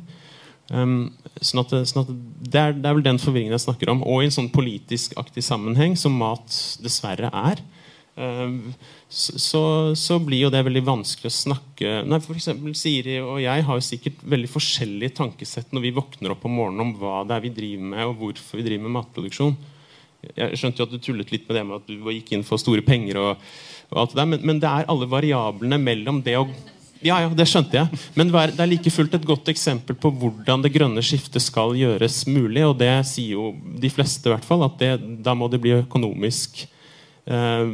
Um, sånn at, sånn at det, er, det, er, vel den forvirringen jeg snakker om. Og i en sånn politisk aktig sammenheng, som mat dessverre er, um, så, så, blir jo det veldig vanskelig å snakke Nei, for eksempel, Siri og jeg har jo sikkert veldig forskjellige tankesett når vi våkner opp om morgenen om hva det er vi driver med, og hvorfor vi driver med matproduksjon. Jeg skjønte jo at du tullet litt med det med at du gikk inn for store penger. og, der, men, men, det er alle variablene mellom det og ja, ja, det skjønte jeg. Men det er like fullt et godt eksempel på hvordan det grønne skiftet skal gjøres mulig. Og det sier jo de fleste, i hvert fall, at det, da må det bli økonomisk Eh,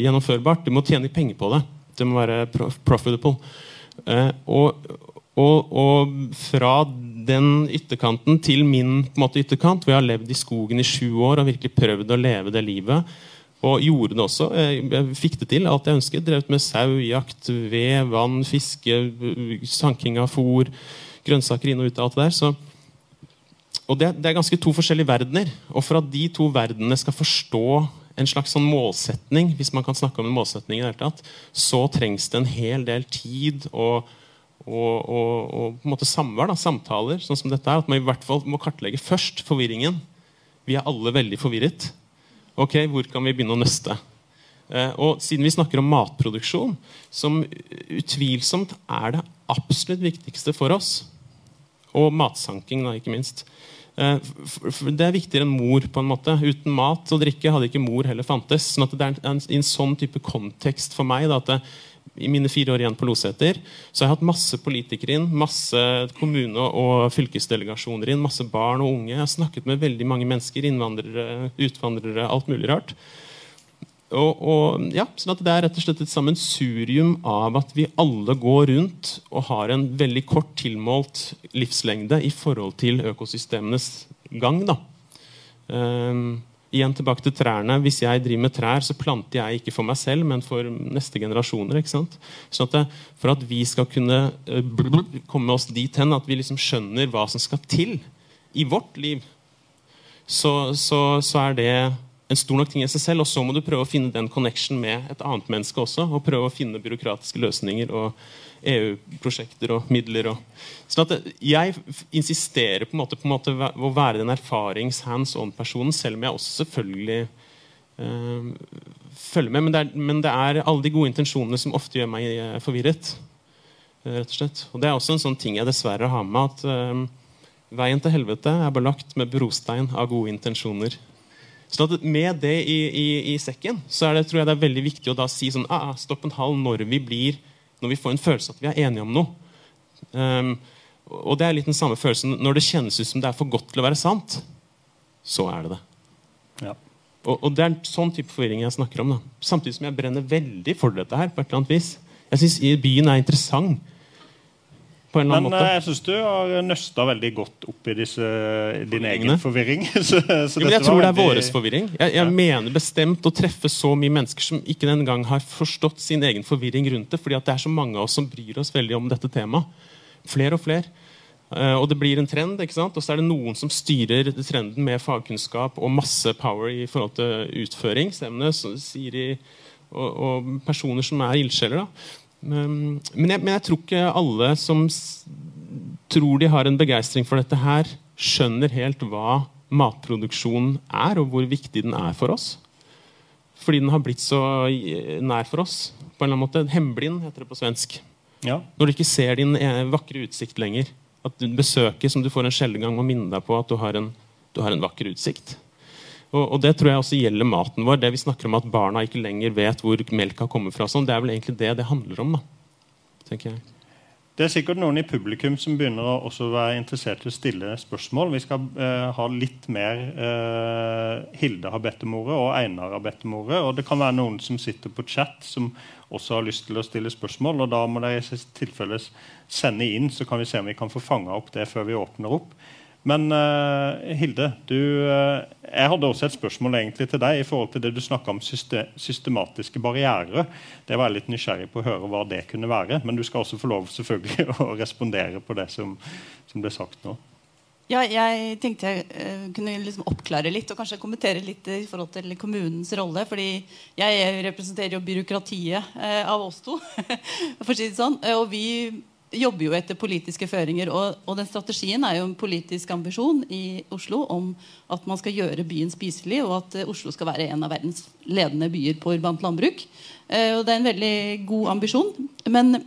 gjennomførbart. Du må tjene penger på det. Det må være profitable. Eh, og, og, og, fra den ytterkanten til min måte, ytterkant, hvor jeg har levd i skogen i sju år og virkelig prøvd å leve det livet, og gjorde det også. Jeg fikk det til, alt jeg ønsket. Drevet med sau, jakt, ved, vann, fiske, sanking av fôr, grønnsaker inn og ut av alt det der. Så, og det, det, er ganske to forskjellige verdener. Og for at de to verdenene skal forstå en slags sånn målsetning, hvis man kan snakke om en målsetning, i det hele tatt, så trengs det en hel del tid og, og, og, og på en måte samvær, samtaler, sånn som dette er. At man i hvert fall må kartlegge først forvirringen. Vi er alle veldig forvirret. Ok, Hvor kan vi begynne å nøste? Eh, og Siden vi snakker om matproduksjon, som utvilsomt er det absolutt viktigste for oss, og matsanking, da, ikke minst, Eh, det er viktigere enn mor. på en måte. Uten mat og drikke hadde ikke mor heller fantes. sånn at det er en, en, sånn type kontekst for meg da, at det, i mine fire år igjen på Loseter så har jeg hatt masse politikere inn, masse kommune- og fylkesdelegasjoner inn, masse barn og unge. Jeg har snakket med veldig mange mennesker, innvandrere, utvandrere, alt mulig rart. Og, og, ja, sånn at Det er rett og slett et sammensurium av at vi alle går rundt og har en veldig kort tilmålt livslengde i forhold til økosystemenes gang. da. Um, igjen tilbake til trærne. Hvis jeg driver med trær, så planter jeg ikke for meg selv, men for neste generasjoner. ikke sant? Sånn at det, For at vi skal kunne uh, komme oss dit hen at vi liksom skjønner hva som skal til i vårt liv, så, så, så er det en stor nok ting i seg selv, og så må du prøve å finne den connection med et annet menneske også. Og prøve å finne byråkratiske løsninger og EU-prosjekter og midler. Og. Sånn jeg insisterer på en måte, på en måte å være den erfarings hands on-personen, selv om jeg også selvfølgelig øh, følger med. Men det, er, men det, er, alle de gode intensjonene som ofte gjør meg eh, forvirret. Eh, rett Og slett. Og det er også en sånn ting jeg dessverre har med, at øh, veien til helvete er belagt med brostein av gode intensjoner. Så med det i, i, i, sekken så er det, tror jeg det er veldig viktig å da si sånn ah, ah, stopp en halv når vi blir når vi får en følelse at vi er enige om noe. Um, og det er litt den samme følelsen når det kjennes ut som det er for godt til å være sant. Så er det det. Ja. Og, og, det er en sånn type forvirring jeg snakker om. da. Samtidig som jeg brenner veldig for dette her. på et eller annet vis. Jeg syns byen er interessant. På en eller annen Men måte. Men jeg syns du har nøsta veldig godt opp i disse, din egen forvirring. så, så Jo, men jeg tror det er veldig- forvirring. Jeg, jeg mener bestemt å treffe så mye mennesker som ikke den gang har forstått sin egen forvirring rundt det, fordi at det er så mange av oss som bryr oss veldig om dette temaet. Flere og flere. Uh, og det blir en trend, ikke sant? og så er det noen som styrer trenden med fagkunnskap og masse power i forhold til utføringsevne. Siri og, og personer som er ildsjeler. Um, men, jeg, men jeg tror ikke alle som tror de har en begeistring for dette her, skjønner helt hva matproduksjon er, og hvor viktig den er for oss. Fordi den har blitt så nær for oss. på en eller annen måte. Hemblind heter det på svensk. Ja. Når du ikke ser din eh, vakre utsikt lenger. At du besøker som du får en sjelden gang, må minne deg på at du har en, du har en vakker utsikt. Og, og Det tror jeg også gjelder maten vår. Det vi snakker om At barna ikke lenger vet hvor melka kommer fra. Sånn, det er vel egentlig det det handler om. da, tenker jeg. Det er sikkert noen i publikum som begynner å også være interessert i å stille spørsmål. Vi skal eh, ha litt mer eh, Hilde har bedt om ordet, og Einar har bedt om ordet. Og det kan være noen som sitter på chat som også har lyst til å stille spørsmål. og Da må dere i tilfelle sende inn, så kan vi se om vi kan få fanga opp det før vi åpner opp. Men uh, Hilde, du, uh, jeg hadde også et spørsmål egentlig til deg i forhold til det du snakka om syste systematiske barrierer. Det var jeg litt nysgjerrig på å høre hva det kunne være. Men du skal også få lov selvfølgelig å respondere på det som, som ble sagt nå. Ja, jeg tenkte jeg eh, kunne liksom oppklare litt og kanskje kommentere litt i forhold til kommunens rolle. fordi jeg representerer jo byråkratiet av oss to. for å si det sånn. Og vi jobber jo etter politiske føringer. Og, og den strategien er jo en politisk ambisjon i Oslo om at man skal gjøre byen spiselig, og at eh, Oslo skal være en av verdens ledende byer på urbant landbruk. Eh, og det er en veldig god ambisjon. Men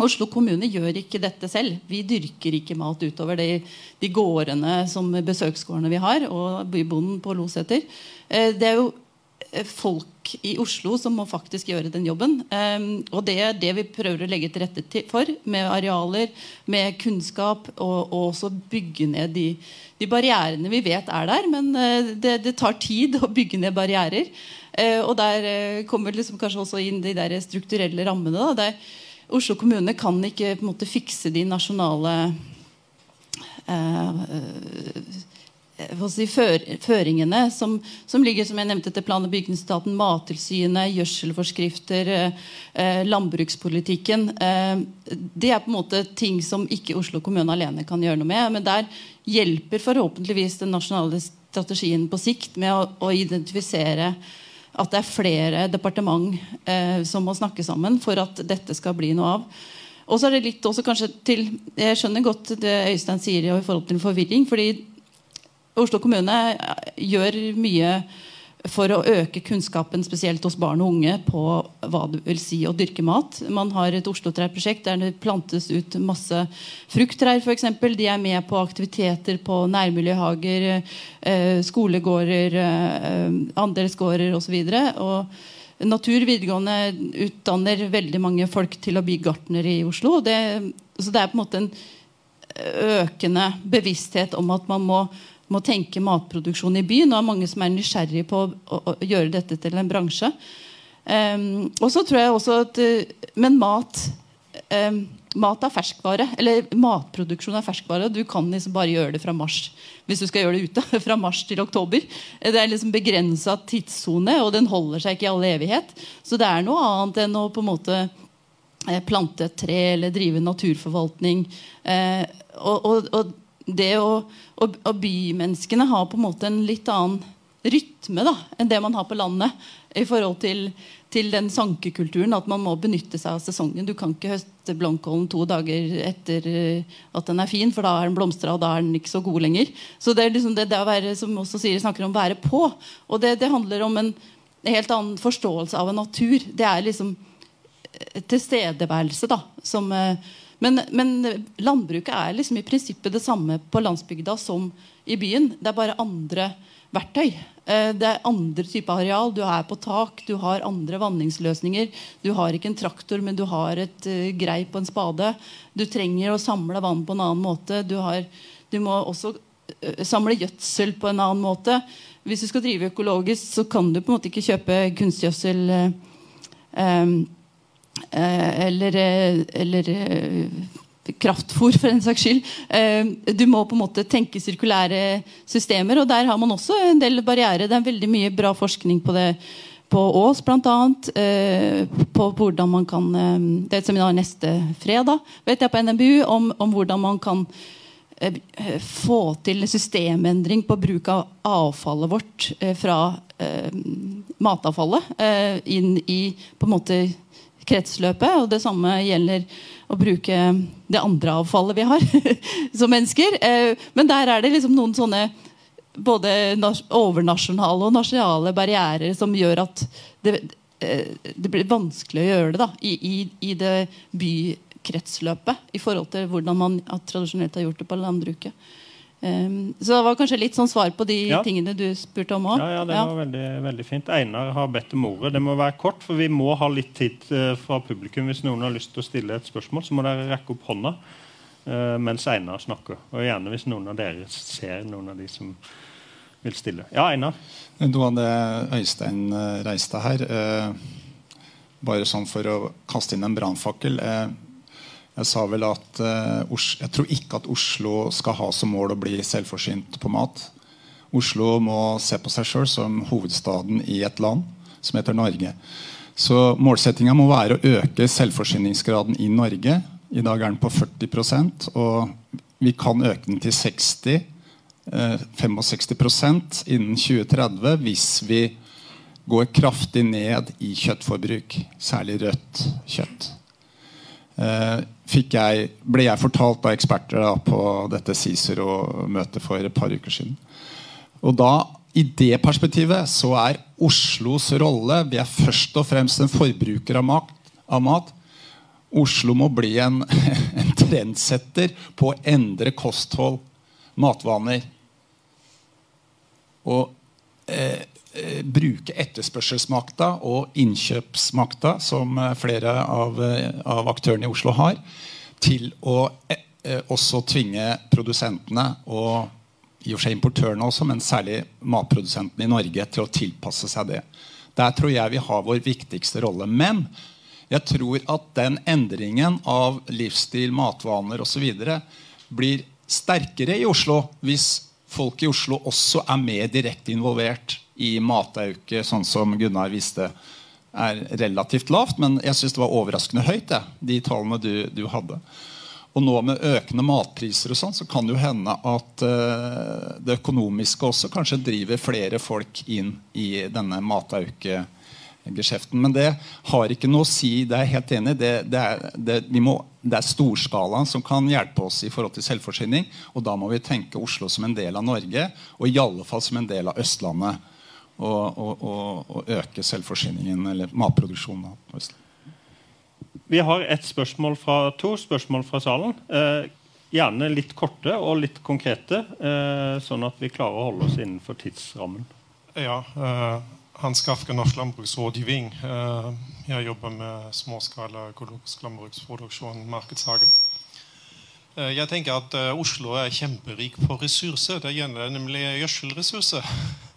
Oslo kommune gjør ikke dette selv. Vi dyrker ikke mat utover de, de gårdene som besøksgårdene vi har, og bybonden på Loseter. Eh, Det er jo eh, i Oslo som må faktisk gjøre den jobben. Eh, og det er det vi prøver å legge til rette for, med arealer, med kunnskap, og, og også bygge ned de, de barrierene vi vet er der. Men eh, det, det tar tid å bygge ned barrierer. Eh, og der eh, kommer liksom kanskje også inn de der strukturelle rammene. Da, Oslo kommune kan ikke på en måte fikse de nasjonale eh, si, før, føringene som, som ligger som jeg nevnte til plan- og bygningsetaten, Mattilsynet, gjødselforskrifter, eh, eh, landbrukspolitikken. Eh, det er på en måte ting som ikke Oslo kommune alene kan gjøre noe med. Men der hjelper forhåpentligvis den nasjonale strategien på sikt med å, å identifisere at det er flere departement eh, som må snakke sammen for at dette skal bli noe av. Og så er det litt også kanskje til Jeg skjønner godt det Øystein sier i forhold til forvirring. fordi Oslo kommune gjør mye for å øke kunnskapen spesielt hos barn og unge på hva det vil si å dyrke mat. Man har et Oslo-trærprosjekt der det plantes ut masse frukttrær f.eks. De er med på aktiviteter på nærmiljøhager, eh, skolegårder, eh, andelsgårder osv. Natur videregående utdanner veldig mange folk til å bli gartnere i Oslo. Det, så det er på en måte en økende bevissthet om at man må, må tenke matproduksjon i. Og det er mange som er nysgjerrige på å, å, å gjøre dette til en bransje. Um, og så tror jeg også at uh, Men mat um, Mat er ferskvare. Eller matproduksjon er ferskvare. Du kan liksom bare gjøre det fra mars hvis du skal gjøre det ute. Fra mars til oktober. Det er liksom begrensa tidssone, og den holder seg ikke i all evighet. Så det er noe annet enn å på en måte eh, plante et tre eller drive naturforvaltning. Eh, og, og, og det å, og, og bymenneskene har på en måte en litt annen rytme da, enn det man har på landet. I forhold til, til den sankekulturen. At man må benytte seg av sesongen. Du kan ikke høste blomkålen to dager etter eh, at den er fin, for da er den blomstra, og da er den ikke så god lenger. Så det er liksom det, det å være som også sier, snakker om være på. Og det, det handler om en helt annen forståelse av en natur. Det er liksom eh, tilstedeværelse, da. Som, eh, men, men landbruket er liksom i prinsippet det samme på landsbygda som i byen. Det er bare andre verktøy. Eh, Det er andre typer areal. Du er på tak, du har andre vanningsløsninger. Du har ikke en traktor, men du har et uh, greip og en spade. Du trenger å samle vann på en annen måte. Du, har, du må også uh, samle gjødsel på en annen måte. Hvis du skal drive økologisk, så kan du på en måte ikke kjøpe kunstgjødsel uh, eller, eller kraftfôr, for en saks skyld. Eh, du må på en måte tenke sirkulære systemer, og der har man også en del barrierer. Det er veldig mye bra forskning på det på Ås bl.a. Eh, på hvordan man kan eh, Det er et seminar neste fredag vet jeg på NMBU om, om hvordan man kan eh, få til systemendring på bruk av avfallet vårt eh, fra eh, matavfallet eh, inn i på en måte kretsløpet. Og det samme gjelder å bruke det andre avfallet vi har som mennesker. Eh, men der er det liksom noen sånne både overnasjonale og nasjonale barrierer som gjør at det, eh, det blir vanskelig å gjøre det da, i, i, i det bykretsløpet i forhold til hvordan man tradisjonelt har gjort det på landbruket. Um, så det var kanskje litt sånn svar på de ja. tingene du spurte om òg. Ja, ja, det var veldig, veldig, fint. Einar har bedt om ordet. Det må være kort, for vi må ha litt tid uh, fra publikum. Hvis noen har lyst til å stille et spørsmål, så må dere rekke opp hånda uh, mens Einar snakker. Og gjerne hvis noen av dere ser noen av de som vil stille. Ja, Einar? Noe av det Øystein uh, reiste her, bare sånn for å kaste inn en brannfakkel jeg sa vel at uh, jeg tror ikke at Oslo skal ha som mål å bli selvforsynt på mat. Oslo må se på seg sjøl som hovedstaden i et land som heter Norge. Så målsettinga må være å øke selvforsyningsgraden i Norge. I dag er den på 40% og vi kan øke den til 60 eh, 65% innen 2030 hvis vi går kraftig ned i kjøttforbruk, særlig rødt kjøtt. Jeg, ble jeg fortalt av eksperter da, på dette Cicero-møtet for et par uker siden. Og da, I det perspektivet så er Oslos rolle Vi er først og fremst en forbruker av mat. Av mat. Oslo må bli en, en trendsetter på å endre kosthold, matvaner. Og Eh, bruke etterspørselsmakta og innkjøpsmakta, som eh, flere av, eh, av, aktørene i Oslo har, til å eh, også tvinge produsentene og i og for seg importørene også, men særlig matprodusentene i Norge til å tilpasse seg det. Der tror jeg vi har vår viktigste rolle. Men jeg tror at den endringen av livsstil, matvaner osv. blir sterkere i Oslo hvis folk i Oslo også er mer direkte involvert i matauke, sånn som Gunnar viste, er relativt lavt. Men jeg syns det var overraskende høyt, det, de tallene du, du, hadde. Og nå med økende matpriser og sånn, så kan det jo hende at uh, det økonomiske også kanskje driver flere folk inn i denne matauke-geskjeften. Men det har ikke noe å si. Det er jeg helt enig i. Det, det, det, det, er storskalaen som kan hjelpe oss i forhold til selvforsyning. Og da må vi tenke Oslo som en del av Norge, og i alle fall som en del av Østlandet å, øke selvforsyningen eller matproduksjonen. Vi har et spørsmål fra to spørsmål fra salen. Eh, gjerne litt korte og litt konkrete, eh, sånn at vi klarer å holde oss innenfor tidsrammen. Ja, eh, Hans Gafke, Norsk landbruksrådgivning. Eh, jeg jobber med småskala økologisk landbruksproduksjon, markedshagen. Eh, jeg tenker at eh, Oslo er kjemperik på ressurser. Det gjelder nemlig gjødselressurser.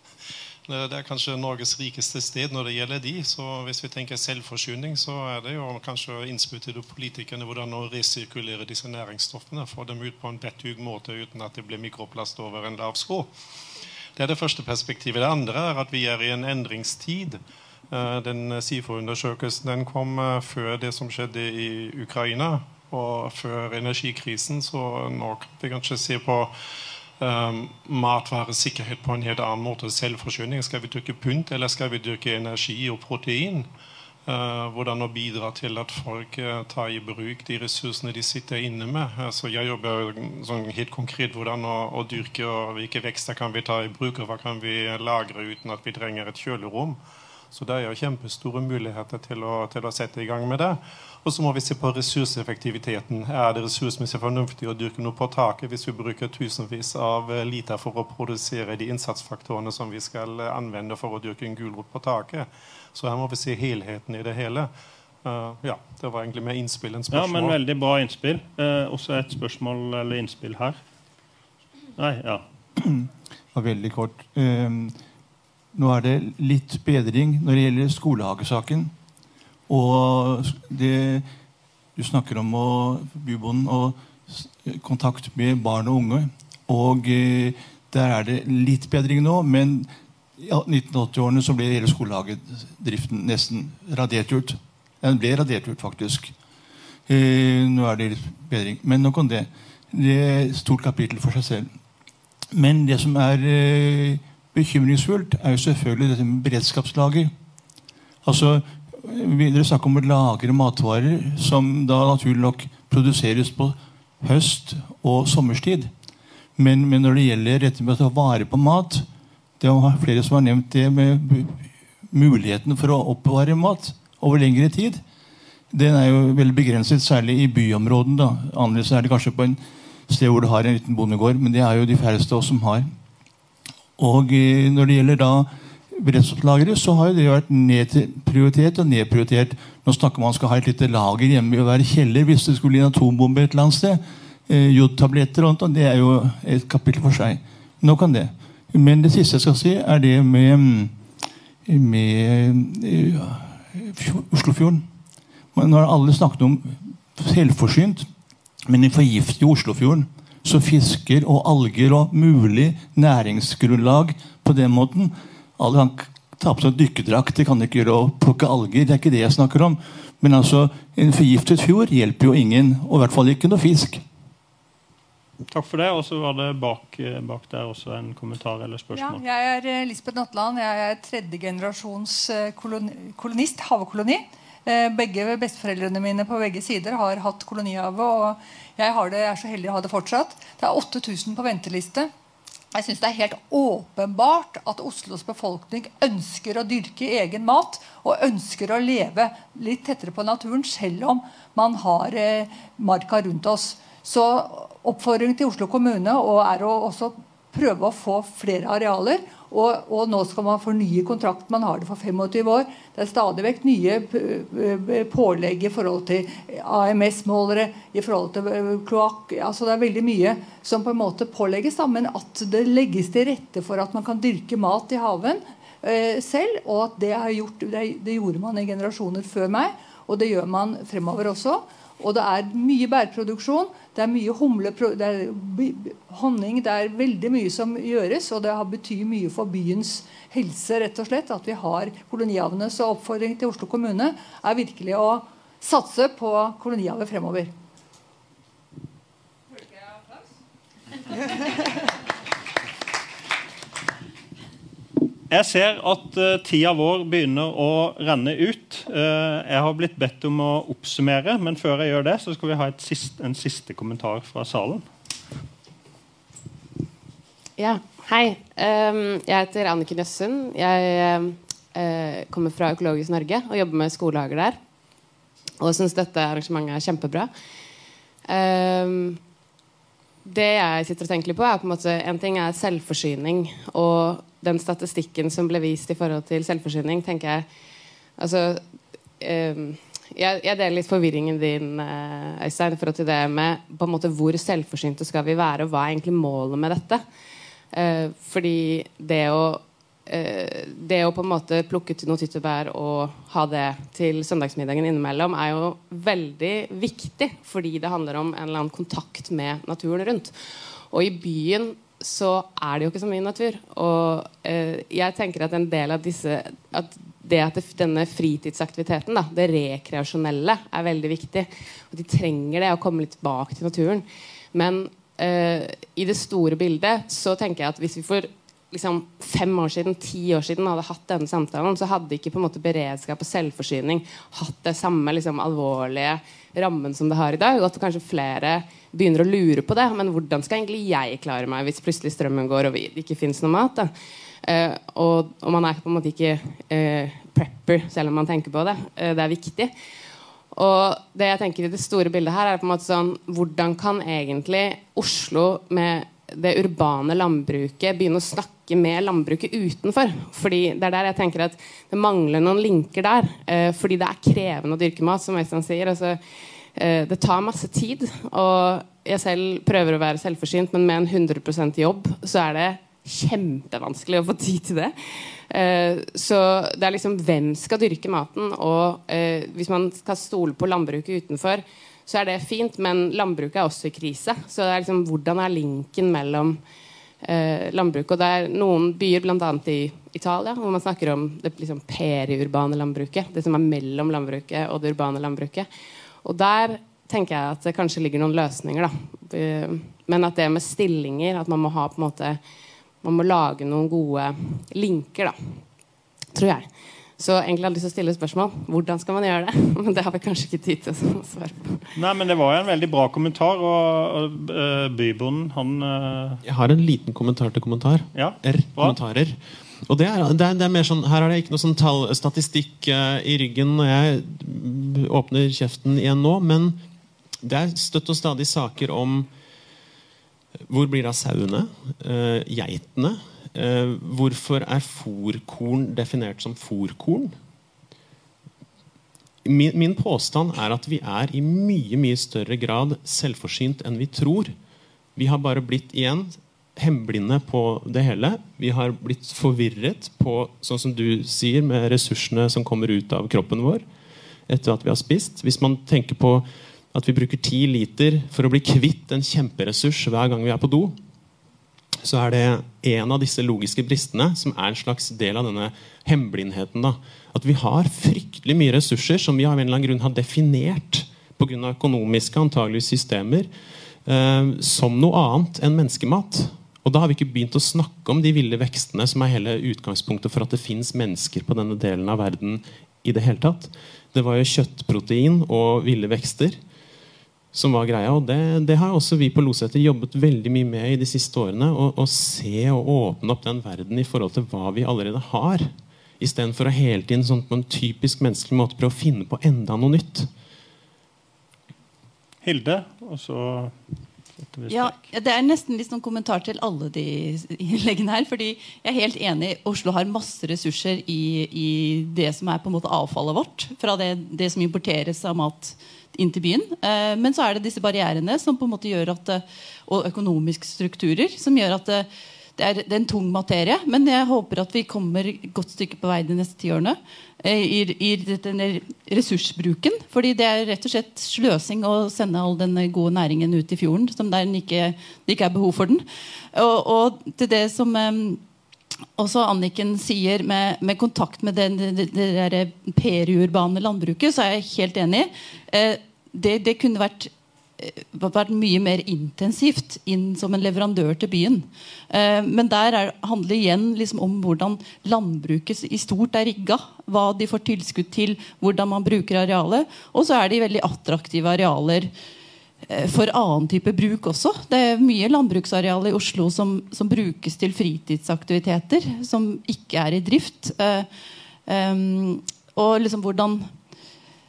Det er kanskje Norges rikeste sted når det gjelder de. Så hvis vi tenker selvforsyning, så er det jo kanskje innspill til politikerne hvordan å resirkulere disse næringsstoffene. Få dem ut på en betthug måte uten at det blir mikroplast over en lav sko. Det er det første perspektivet. Det andre er at vi er i en endringstid. Eh, den SIFO-undersøkelsen den kom eh, før det som skjedde i Ukraina, og før energikrisen. Så nå kan vi kanskje se på matvaresikkerhet på en helt annen måte. Selvforsyning. Skal vi dyrke pynt, eller skal vi dyrke energi og protein? Uh, hvordan å bidra til at folk uh, tar i bruk de ressursene de sitter inne med. Altså, jeg jobber sånn helt konkret hvordan å, å, dyrke og hvilke vekster kan vi ta i bruk, og hva kan vi lagre uten at vi trenger et kjølerom. Så det er jo kjempestore muligheter til å, til å sette i gang med det. Og så må vi se på ressurseffektiviteten. Er det ressursmessig fornuftig å dyrke noe på taket hvis vi bruker tusenvis av eh, liter for å produsere de innsatsfaktorene som vi skal anvende for å dyrke en gulrot på taket? Så her må vi se helheten i det hele. Uh, ja, Det var egentlig mer innspill enn spørsmål. Ja, men Veldig bra innspill. Uh, også et spørsmål eller innspill her. Nei, ja. ja veldig kort. Uh, nå er det litt bedring når det gjelder skolehagesaken. Og det Du snakker om å, bybonden og kontakt med barn og unge. Og eh, der er det litt bedring nå, men i 1980-årene så ble hele skolehagedriften nesten radert ut. Den ble radert ut, faktisk. Eh, nå er det litt bedring. Men nok om det. Det er et stort kapittel for seg selv. Men det som er eh, bekymringsfullt, er jo selvfølgelig dette med beredskapslager. Altså, Dere snakker om å lagre matvarer som da naturlig nok produseres på høst- og sommerstid. Men, men når det gjelder dette med å ta vare på mat Det er flere som har nevnt det med muligheten for å oppbevare mat over lengre tid. Den er jo veldig begrenset, særlig i byområdene. da. Annerledes er det kanskje på en sted hvor du har en liten bondegård, men det er jo de færreste av oss som har. Og eh, når det gjelder da beredskapslagre, så har det vært nedprioritert og nedprioritert. Nå snakker man om man skal ha et lite lager hjemme i hver kjeller hvis det skulle bli en atombombe et eller annet sted. Eh, Jodtabletter og sånt, det er jo et kapittel for seg. Nå kan det. Men det siste jeg skal si, er det med, med ja, Oslofjorden. Nå har alle snakket om selvforsynt, men i forgifter Oslofjorden så fisker og alger og mulig næringsgrunnlag på den måten Alle kan ta på seg dykkerdrakt, det kan ikke gjøre å plukke alger. Det er ikke det jeg snakker om. Men altså, en forgiftet fjord hjelper jo ingen, og i hvert fall ikke noe fisk. Takk for det. Og så var det bak, eh, bak der også en kommentar eller Ja, spørsmål. jeg er eh, Lisbeth Natteland. Jeg er tredje generasjons eh, kolonist, havekoloni. Eh, Begge besteforeldrene mine på begge sider har hatt kolonihave. Og jeg har det, jeg er så heldig å ha det fortsatt. Det er 8000 på venteliste. Jeg synes Det er helt åpenbart at Oslos befolkning ønsker å dyrke egen mat og ønsker å leve litt tettere på naturen, selv om man har eh, marka rundt oss. Så oppfordringen til Oslo kommune er å også prøve å få flere arealer. Og, og nå skal man fornye kontrakten. Man har det for 25 år. Det er stadig vekk nye p- p- pålegg i forhold til AMS-målere, i forhold til eh, kloakk altså Det er veldig mye som på en måte pålegges, da, men at det legges til rette for at man kan dyrke mat i haven eh, selv. Og at det, gjort, det, det gjorde man i generasjoner før meg, og det gjør man fremover også. Og det er mye bærproduksjon. Det er mye humle, det er honning. Det er veldig mye som gjøres, og det har betyr mye for byens helse, rett og slett, at vi har kolonihavene. Så oppfordringen til Oslo kommune er virkelig å satse på kolonihavet fremover. Jeg ser at uh, tida vår begynner å renne ut. Uh, jeg har blitt bedt om å oppsummere, men før jeg gjør det, så skal vi ha et sist, en siste kommentar fra salen. Ja, hei. Um, jeg heter Anniken Jøssund. Jeg eh, kommer fra Økologisk Norge og jobber med skolehager der. Og syns dette arrangementet er kjempebra. Um, det jeg sitter og tenker på, er på en måte En ting er selvforsyning. Og den statistikken som ble vist i forhold til selvforsyning, tenker jeg Altså eh, jeg, jeg deler litt forvirringen din, eh, Øystein, i forhold til det med på en måte hvor selvforsynte skal vi være, og hva er egentlig målet med dette? Eh, fordi det å eh, det å på en måte plukke til noe tyttebær og ha det til søndagsmiddagen innimellom, er jo veldig viktig fordi det handler om en eller annen kontakt med naturen rundt. Og i byen så er det jo ikke så mye natur. Og eh, jeg tenker at en del av disse at det at det, denne fritidsaktiviteten, da, det rekreasjonelle, er veldig viktig. Og de trenger det å komme litt tilbake til naturen. Men eh, i det store bildet så tenker jeg at hvis vi for liksom, fem år siden, ti år siden hadde hatt denne samtalen, så hadde ikke på en måte beredskap og selvforsyning hatt det samme liksom, alvorlige rammen som det har i dag. Og at kanskje flere begynner å lure på det. Men hvordan skal egentlig jeg klare meg hvis plutselig strømmen går og det ikke fins noe mat? Eh, og, og man er på en måte ikke eh, prepper selv om man tenker på det. Eh, det er viktig. Og det jeg tenker i det store bildet her er på en måte sånn Hvordan kan egentlig Oslo med det urbane landbruket begynne å snakke med landbruket utenfor? Fordi det er der jeg tenker at det mangler noen linker der. Eh, fordi det er krevende å dyrke mat, som Øystein sier. Altså, eh, det tar masse tid. Og jeg selv prøver å være selvforsynt, men med en 100% jobb så er det kjempevanskelig å få tid til det. Eh, så det er liksom hvem skal dyrke maten? Og eh, hvis man skal stole på landbruket utenfor, så er det fint, men landbruket er også i krise. Så er liksom, hvordan er linken mellom eh, landbruket? Og det er noen byer, bl.a. i Italia, hvor man snakker om det liksom, periurbane landbruket. Det som er mellom landbruket og det urbane landbruket. Og der tenker jeg at det kanskje ligger noen løsninger. Da. Eh, men at det med stillinger At man må ha på en måte Man må lage noen gode linker, da. Tror jeg. Så egentlig har jeg lyst til å stille spørsmål. Hvordan skal man gjøre det? Men det har vi kanskje ikke tid til å svare på. Nei, men Det var jo en veldig bra kommentar. Og, og uh, bybonden, han uh... Jeg har en liten kommentar til kommentar. Ja, R-kommentarer. Og det er, det, er, det er, mer sånn, Her er det ikke noe sånn tall, statistikk uh, i ryggen når jeg åpner kjeften igjen nå, men det er støtt og stadig saker om hvor blir det av sauene? Uh, geitene? Uh, hvorfor er fòrkorn definert som fòrkorn? Min, min, påstand er at vi er i mye mye større grad selvforsynt enn vi tror. Vi har bare blitt igjen hemblinde på det hele. Vi har blitt forvirret på sånn som du sier, med ressursene som kommer ut av kroppen vår etter at vi har spist. Hvis man tenker på at vi bruker ti liter for å bli kvitt en kjemperessurs hver gang vi er på do, så er det en av disse logiske bristene som er en slags del av denne hemmelighetsen. At vi har fryktelig mye ressurser som vi av en eller annen grunn har definert pga. økonomiske antagelige systemer eh, som noe annet enn menneskemat. Og da har vi ikke begynt å snakke om de ville vekstene som er hele utgangspunktet for at det fins mennesker på denne delen av verden i det hele tatt. Det var jo kjøttprotein og ville vekster som var greia. og Det, det har også vi på Loseter jobbet veldig mye med i de siste årene. Å se og åpne opp den verden i forhold til hva vi allerede har. Istedenfor å hele tiden sånn på en typisk menneskelig måte prøve å finne på enda noe nytt. Hilde, og så ja, Det er nesten litt sånn kommentar til alle de innleggene her. fordi jeg er helt enig, Oslo har masse ressurser i, i det som er på en måte avfallet vårt. Fra det, det som importeres av mat inn til byen. Eh, men så er det disse barrierene som på en måte gjør at, eh, og økonomiske strukturer som gjør at det, det, er, det er, en tung materie. Men jeg håper at vi kommer et godt stykke på vei de neste ti årene eh, i, i denne ressursbruken. fordi det er rett og slett sløsing å sende all den gode næringen ut i fjorden som der ikke, det ikke er behov for den. Og, og til det som også Anniken sier med, med kontakt med det, det, det periurbane landbruket, så er jeg helt enig. Eh, det, det, kunne vært, eh, vært, mye mer intensivt inn som en leverandør til byen. Eh, men der er, handler igjen liksom om hvordan landbruket i stort er rigga. Hva de får tilskudd til, hvordan man bruker arealet. Og så er de veldig attraktive arealer for annen type bruk også. Det er mye landbruksareal i Oslo som, som brukes til fritidsaktiviteter, som ikke er i drift. Uh, um, og liksom hvordan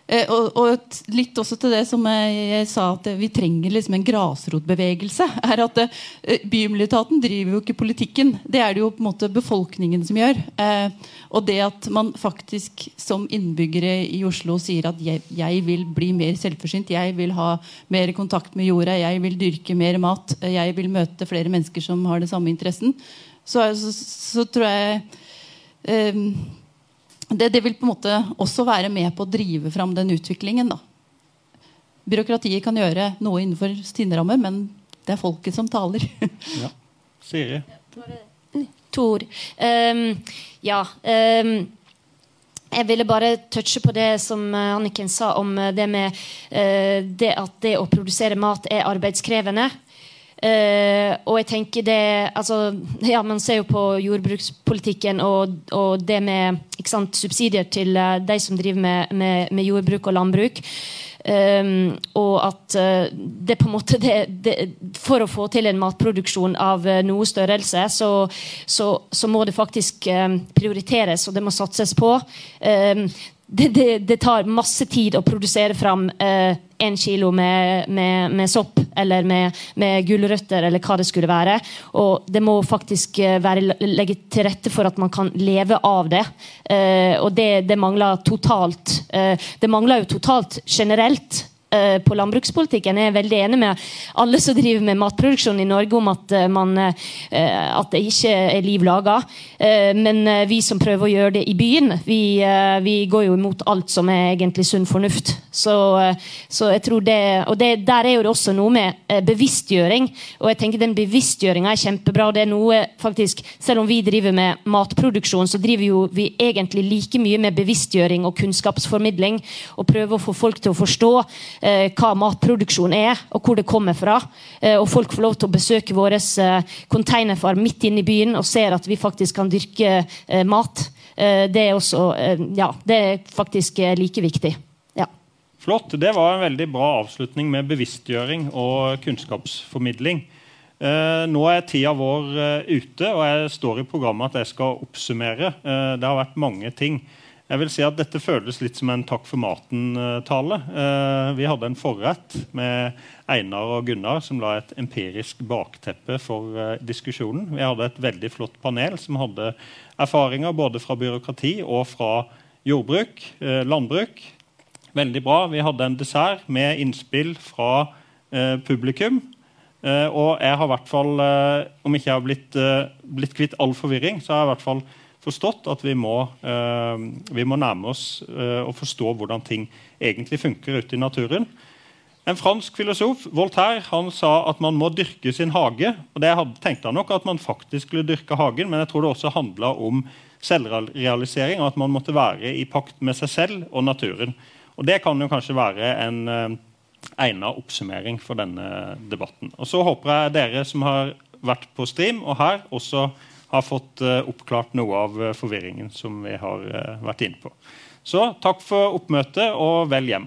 Eh, og, og, litt også til det som jeg, jeg sa, at vi trenger liksom en grasrotbevegelse. er at eh, Bymiljøetaten driver jo ikke politikken. Det er det jo på en måte befolkningen som gjør. Eh, og det at man faktisk som innbyggere i Oslo sier at jeg, jeg, vil bli mer selvforsynt, jeg vil ha mer kontakt med jorda, jeg vil dyrke mer mat, jeg vil møte flere mennesker som har den samme interessen, så, så, så tror jeg eh, det, det, vil på en måte også være med på å drive fram den utviklingen. Da. Byråkratiet kan gjøre noe innenfor sine rammer, men det er folket som taler. ja. Siri? Tor. Um, ja. Um, jeg ville bare touche på det som eh, Anniken sa om eh, det med uh, det at det å produsere mat er arbeidskrevende. Uh, og jeg tenker det altså, ja, Man ser jo på jordbrukspolitikken og, og det med sant, subsidier til uh, de som driver med, med, med, jordbruk og landbruk. Um, og at uh, det på en måte det, det, For å få til en matproduksjon av noe størrelse, så, så, så må det faktisk prioriteres, og det må satses på. Um, det, det, det, tar masse tid å produsere fram eh, kilo med, med, med, sopp eller med, med gulrøtter eller hva det skulle være. Og det må faktisk eh, være legge til rette for at man kan leve av det. Eh, og det, det, mangler totalt eh, Det mangler jo totalt generelt eh, på landbrukspolitikken. Jeg er veldig enig med alle som driver med matproduksjon i Norge om at, eh, man, eh, at det ikke er liv laga. Men vi som prøver å gjøre det i byen, vi, vi går jo imot alt som er egentlig sunn fornuft. Så, så jeg tror det, og det, Der er jo det også noe med bevisstgjøring. Og jeg tenker den bevisstgjøringa er kjempebra. det er noe faktisk, Selv om vi driver med matproduksjon, så driver jo vi egentlig like mye med bevisstgjøring og kunnskapsformidling. Og prøver å få folk til å forstå eh, hva matproduksjon er, og hvor det kommer fra. Eh, og folk får lov til å besøke vår eh, containerfarm midt inne i byen og ser at vi faktisk kan dyrke eh, mat. Eh, det er også eh, Ja, det er faktisk eh, like viktig. Flott. Det var en veldig bra avslutning med bevisstgjøring og kunnskapsformidling. Eh, nå er tida vår eh, ute, og jeg står i programmet at jeg skal oppsummere. Eh, det har vært mange ting. Jeg vil si at Dette føles litt som en takk for maten-tale. Eh, vi hadde en forrett med Einar og Gunnar som la et empirisk bakteppe for eh, diskusjonen. Vi hadde et veldig flott panel som hadde erfaringer både fra byråkrati og fra jordbruk, eh, landbruk. Veldig bra. Vi hadde en dessert med innspill fra publikum. Og jeg har i hvert fall, om ikke jeg har blitt, blitt kvitt all forvirring, så har jeg i hvert fall forstått at vi må, eh, vi må nærme oss eh, og forstå hvordan ting egentlig funker ute i naturen. En fransk filosof, Voltaire, han sa at man må dyrke sin hage. og det tenkte han nok at man faktisk skulle dyrke hagen, men jeg tror det også handla om selvrealisering, og at man måtte være i pakt med seg selv og naturen. Og Det kan jo kanskje være en eh, egnet oppsummering for denne debatten. Og Så håper jeg dere som har vært på stream og her, også har fått eh, oppklart noe av eh, forvirringen som vi har eh, vært inne på. Så takk for oppmøtet, og vel hjem.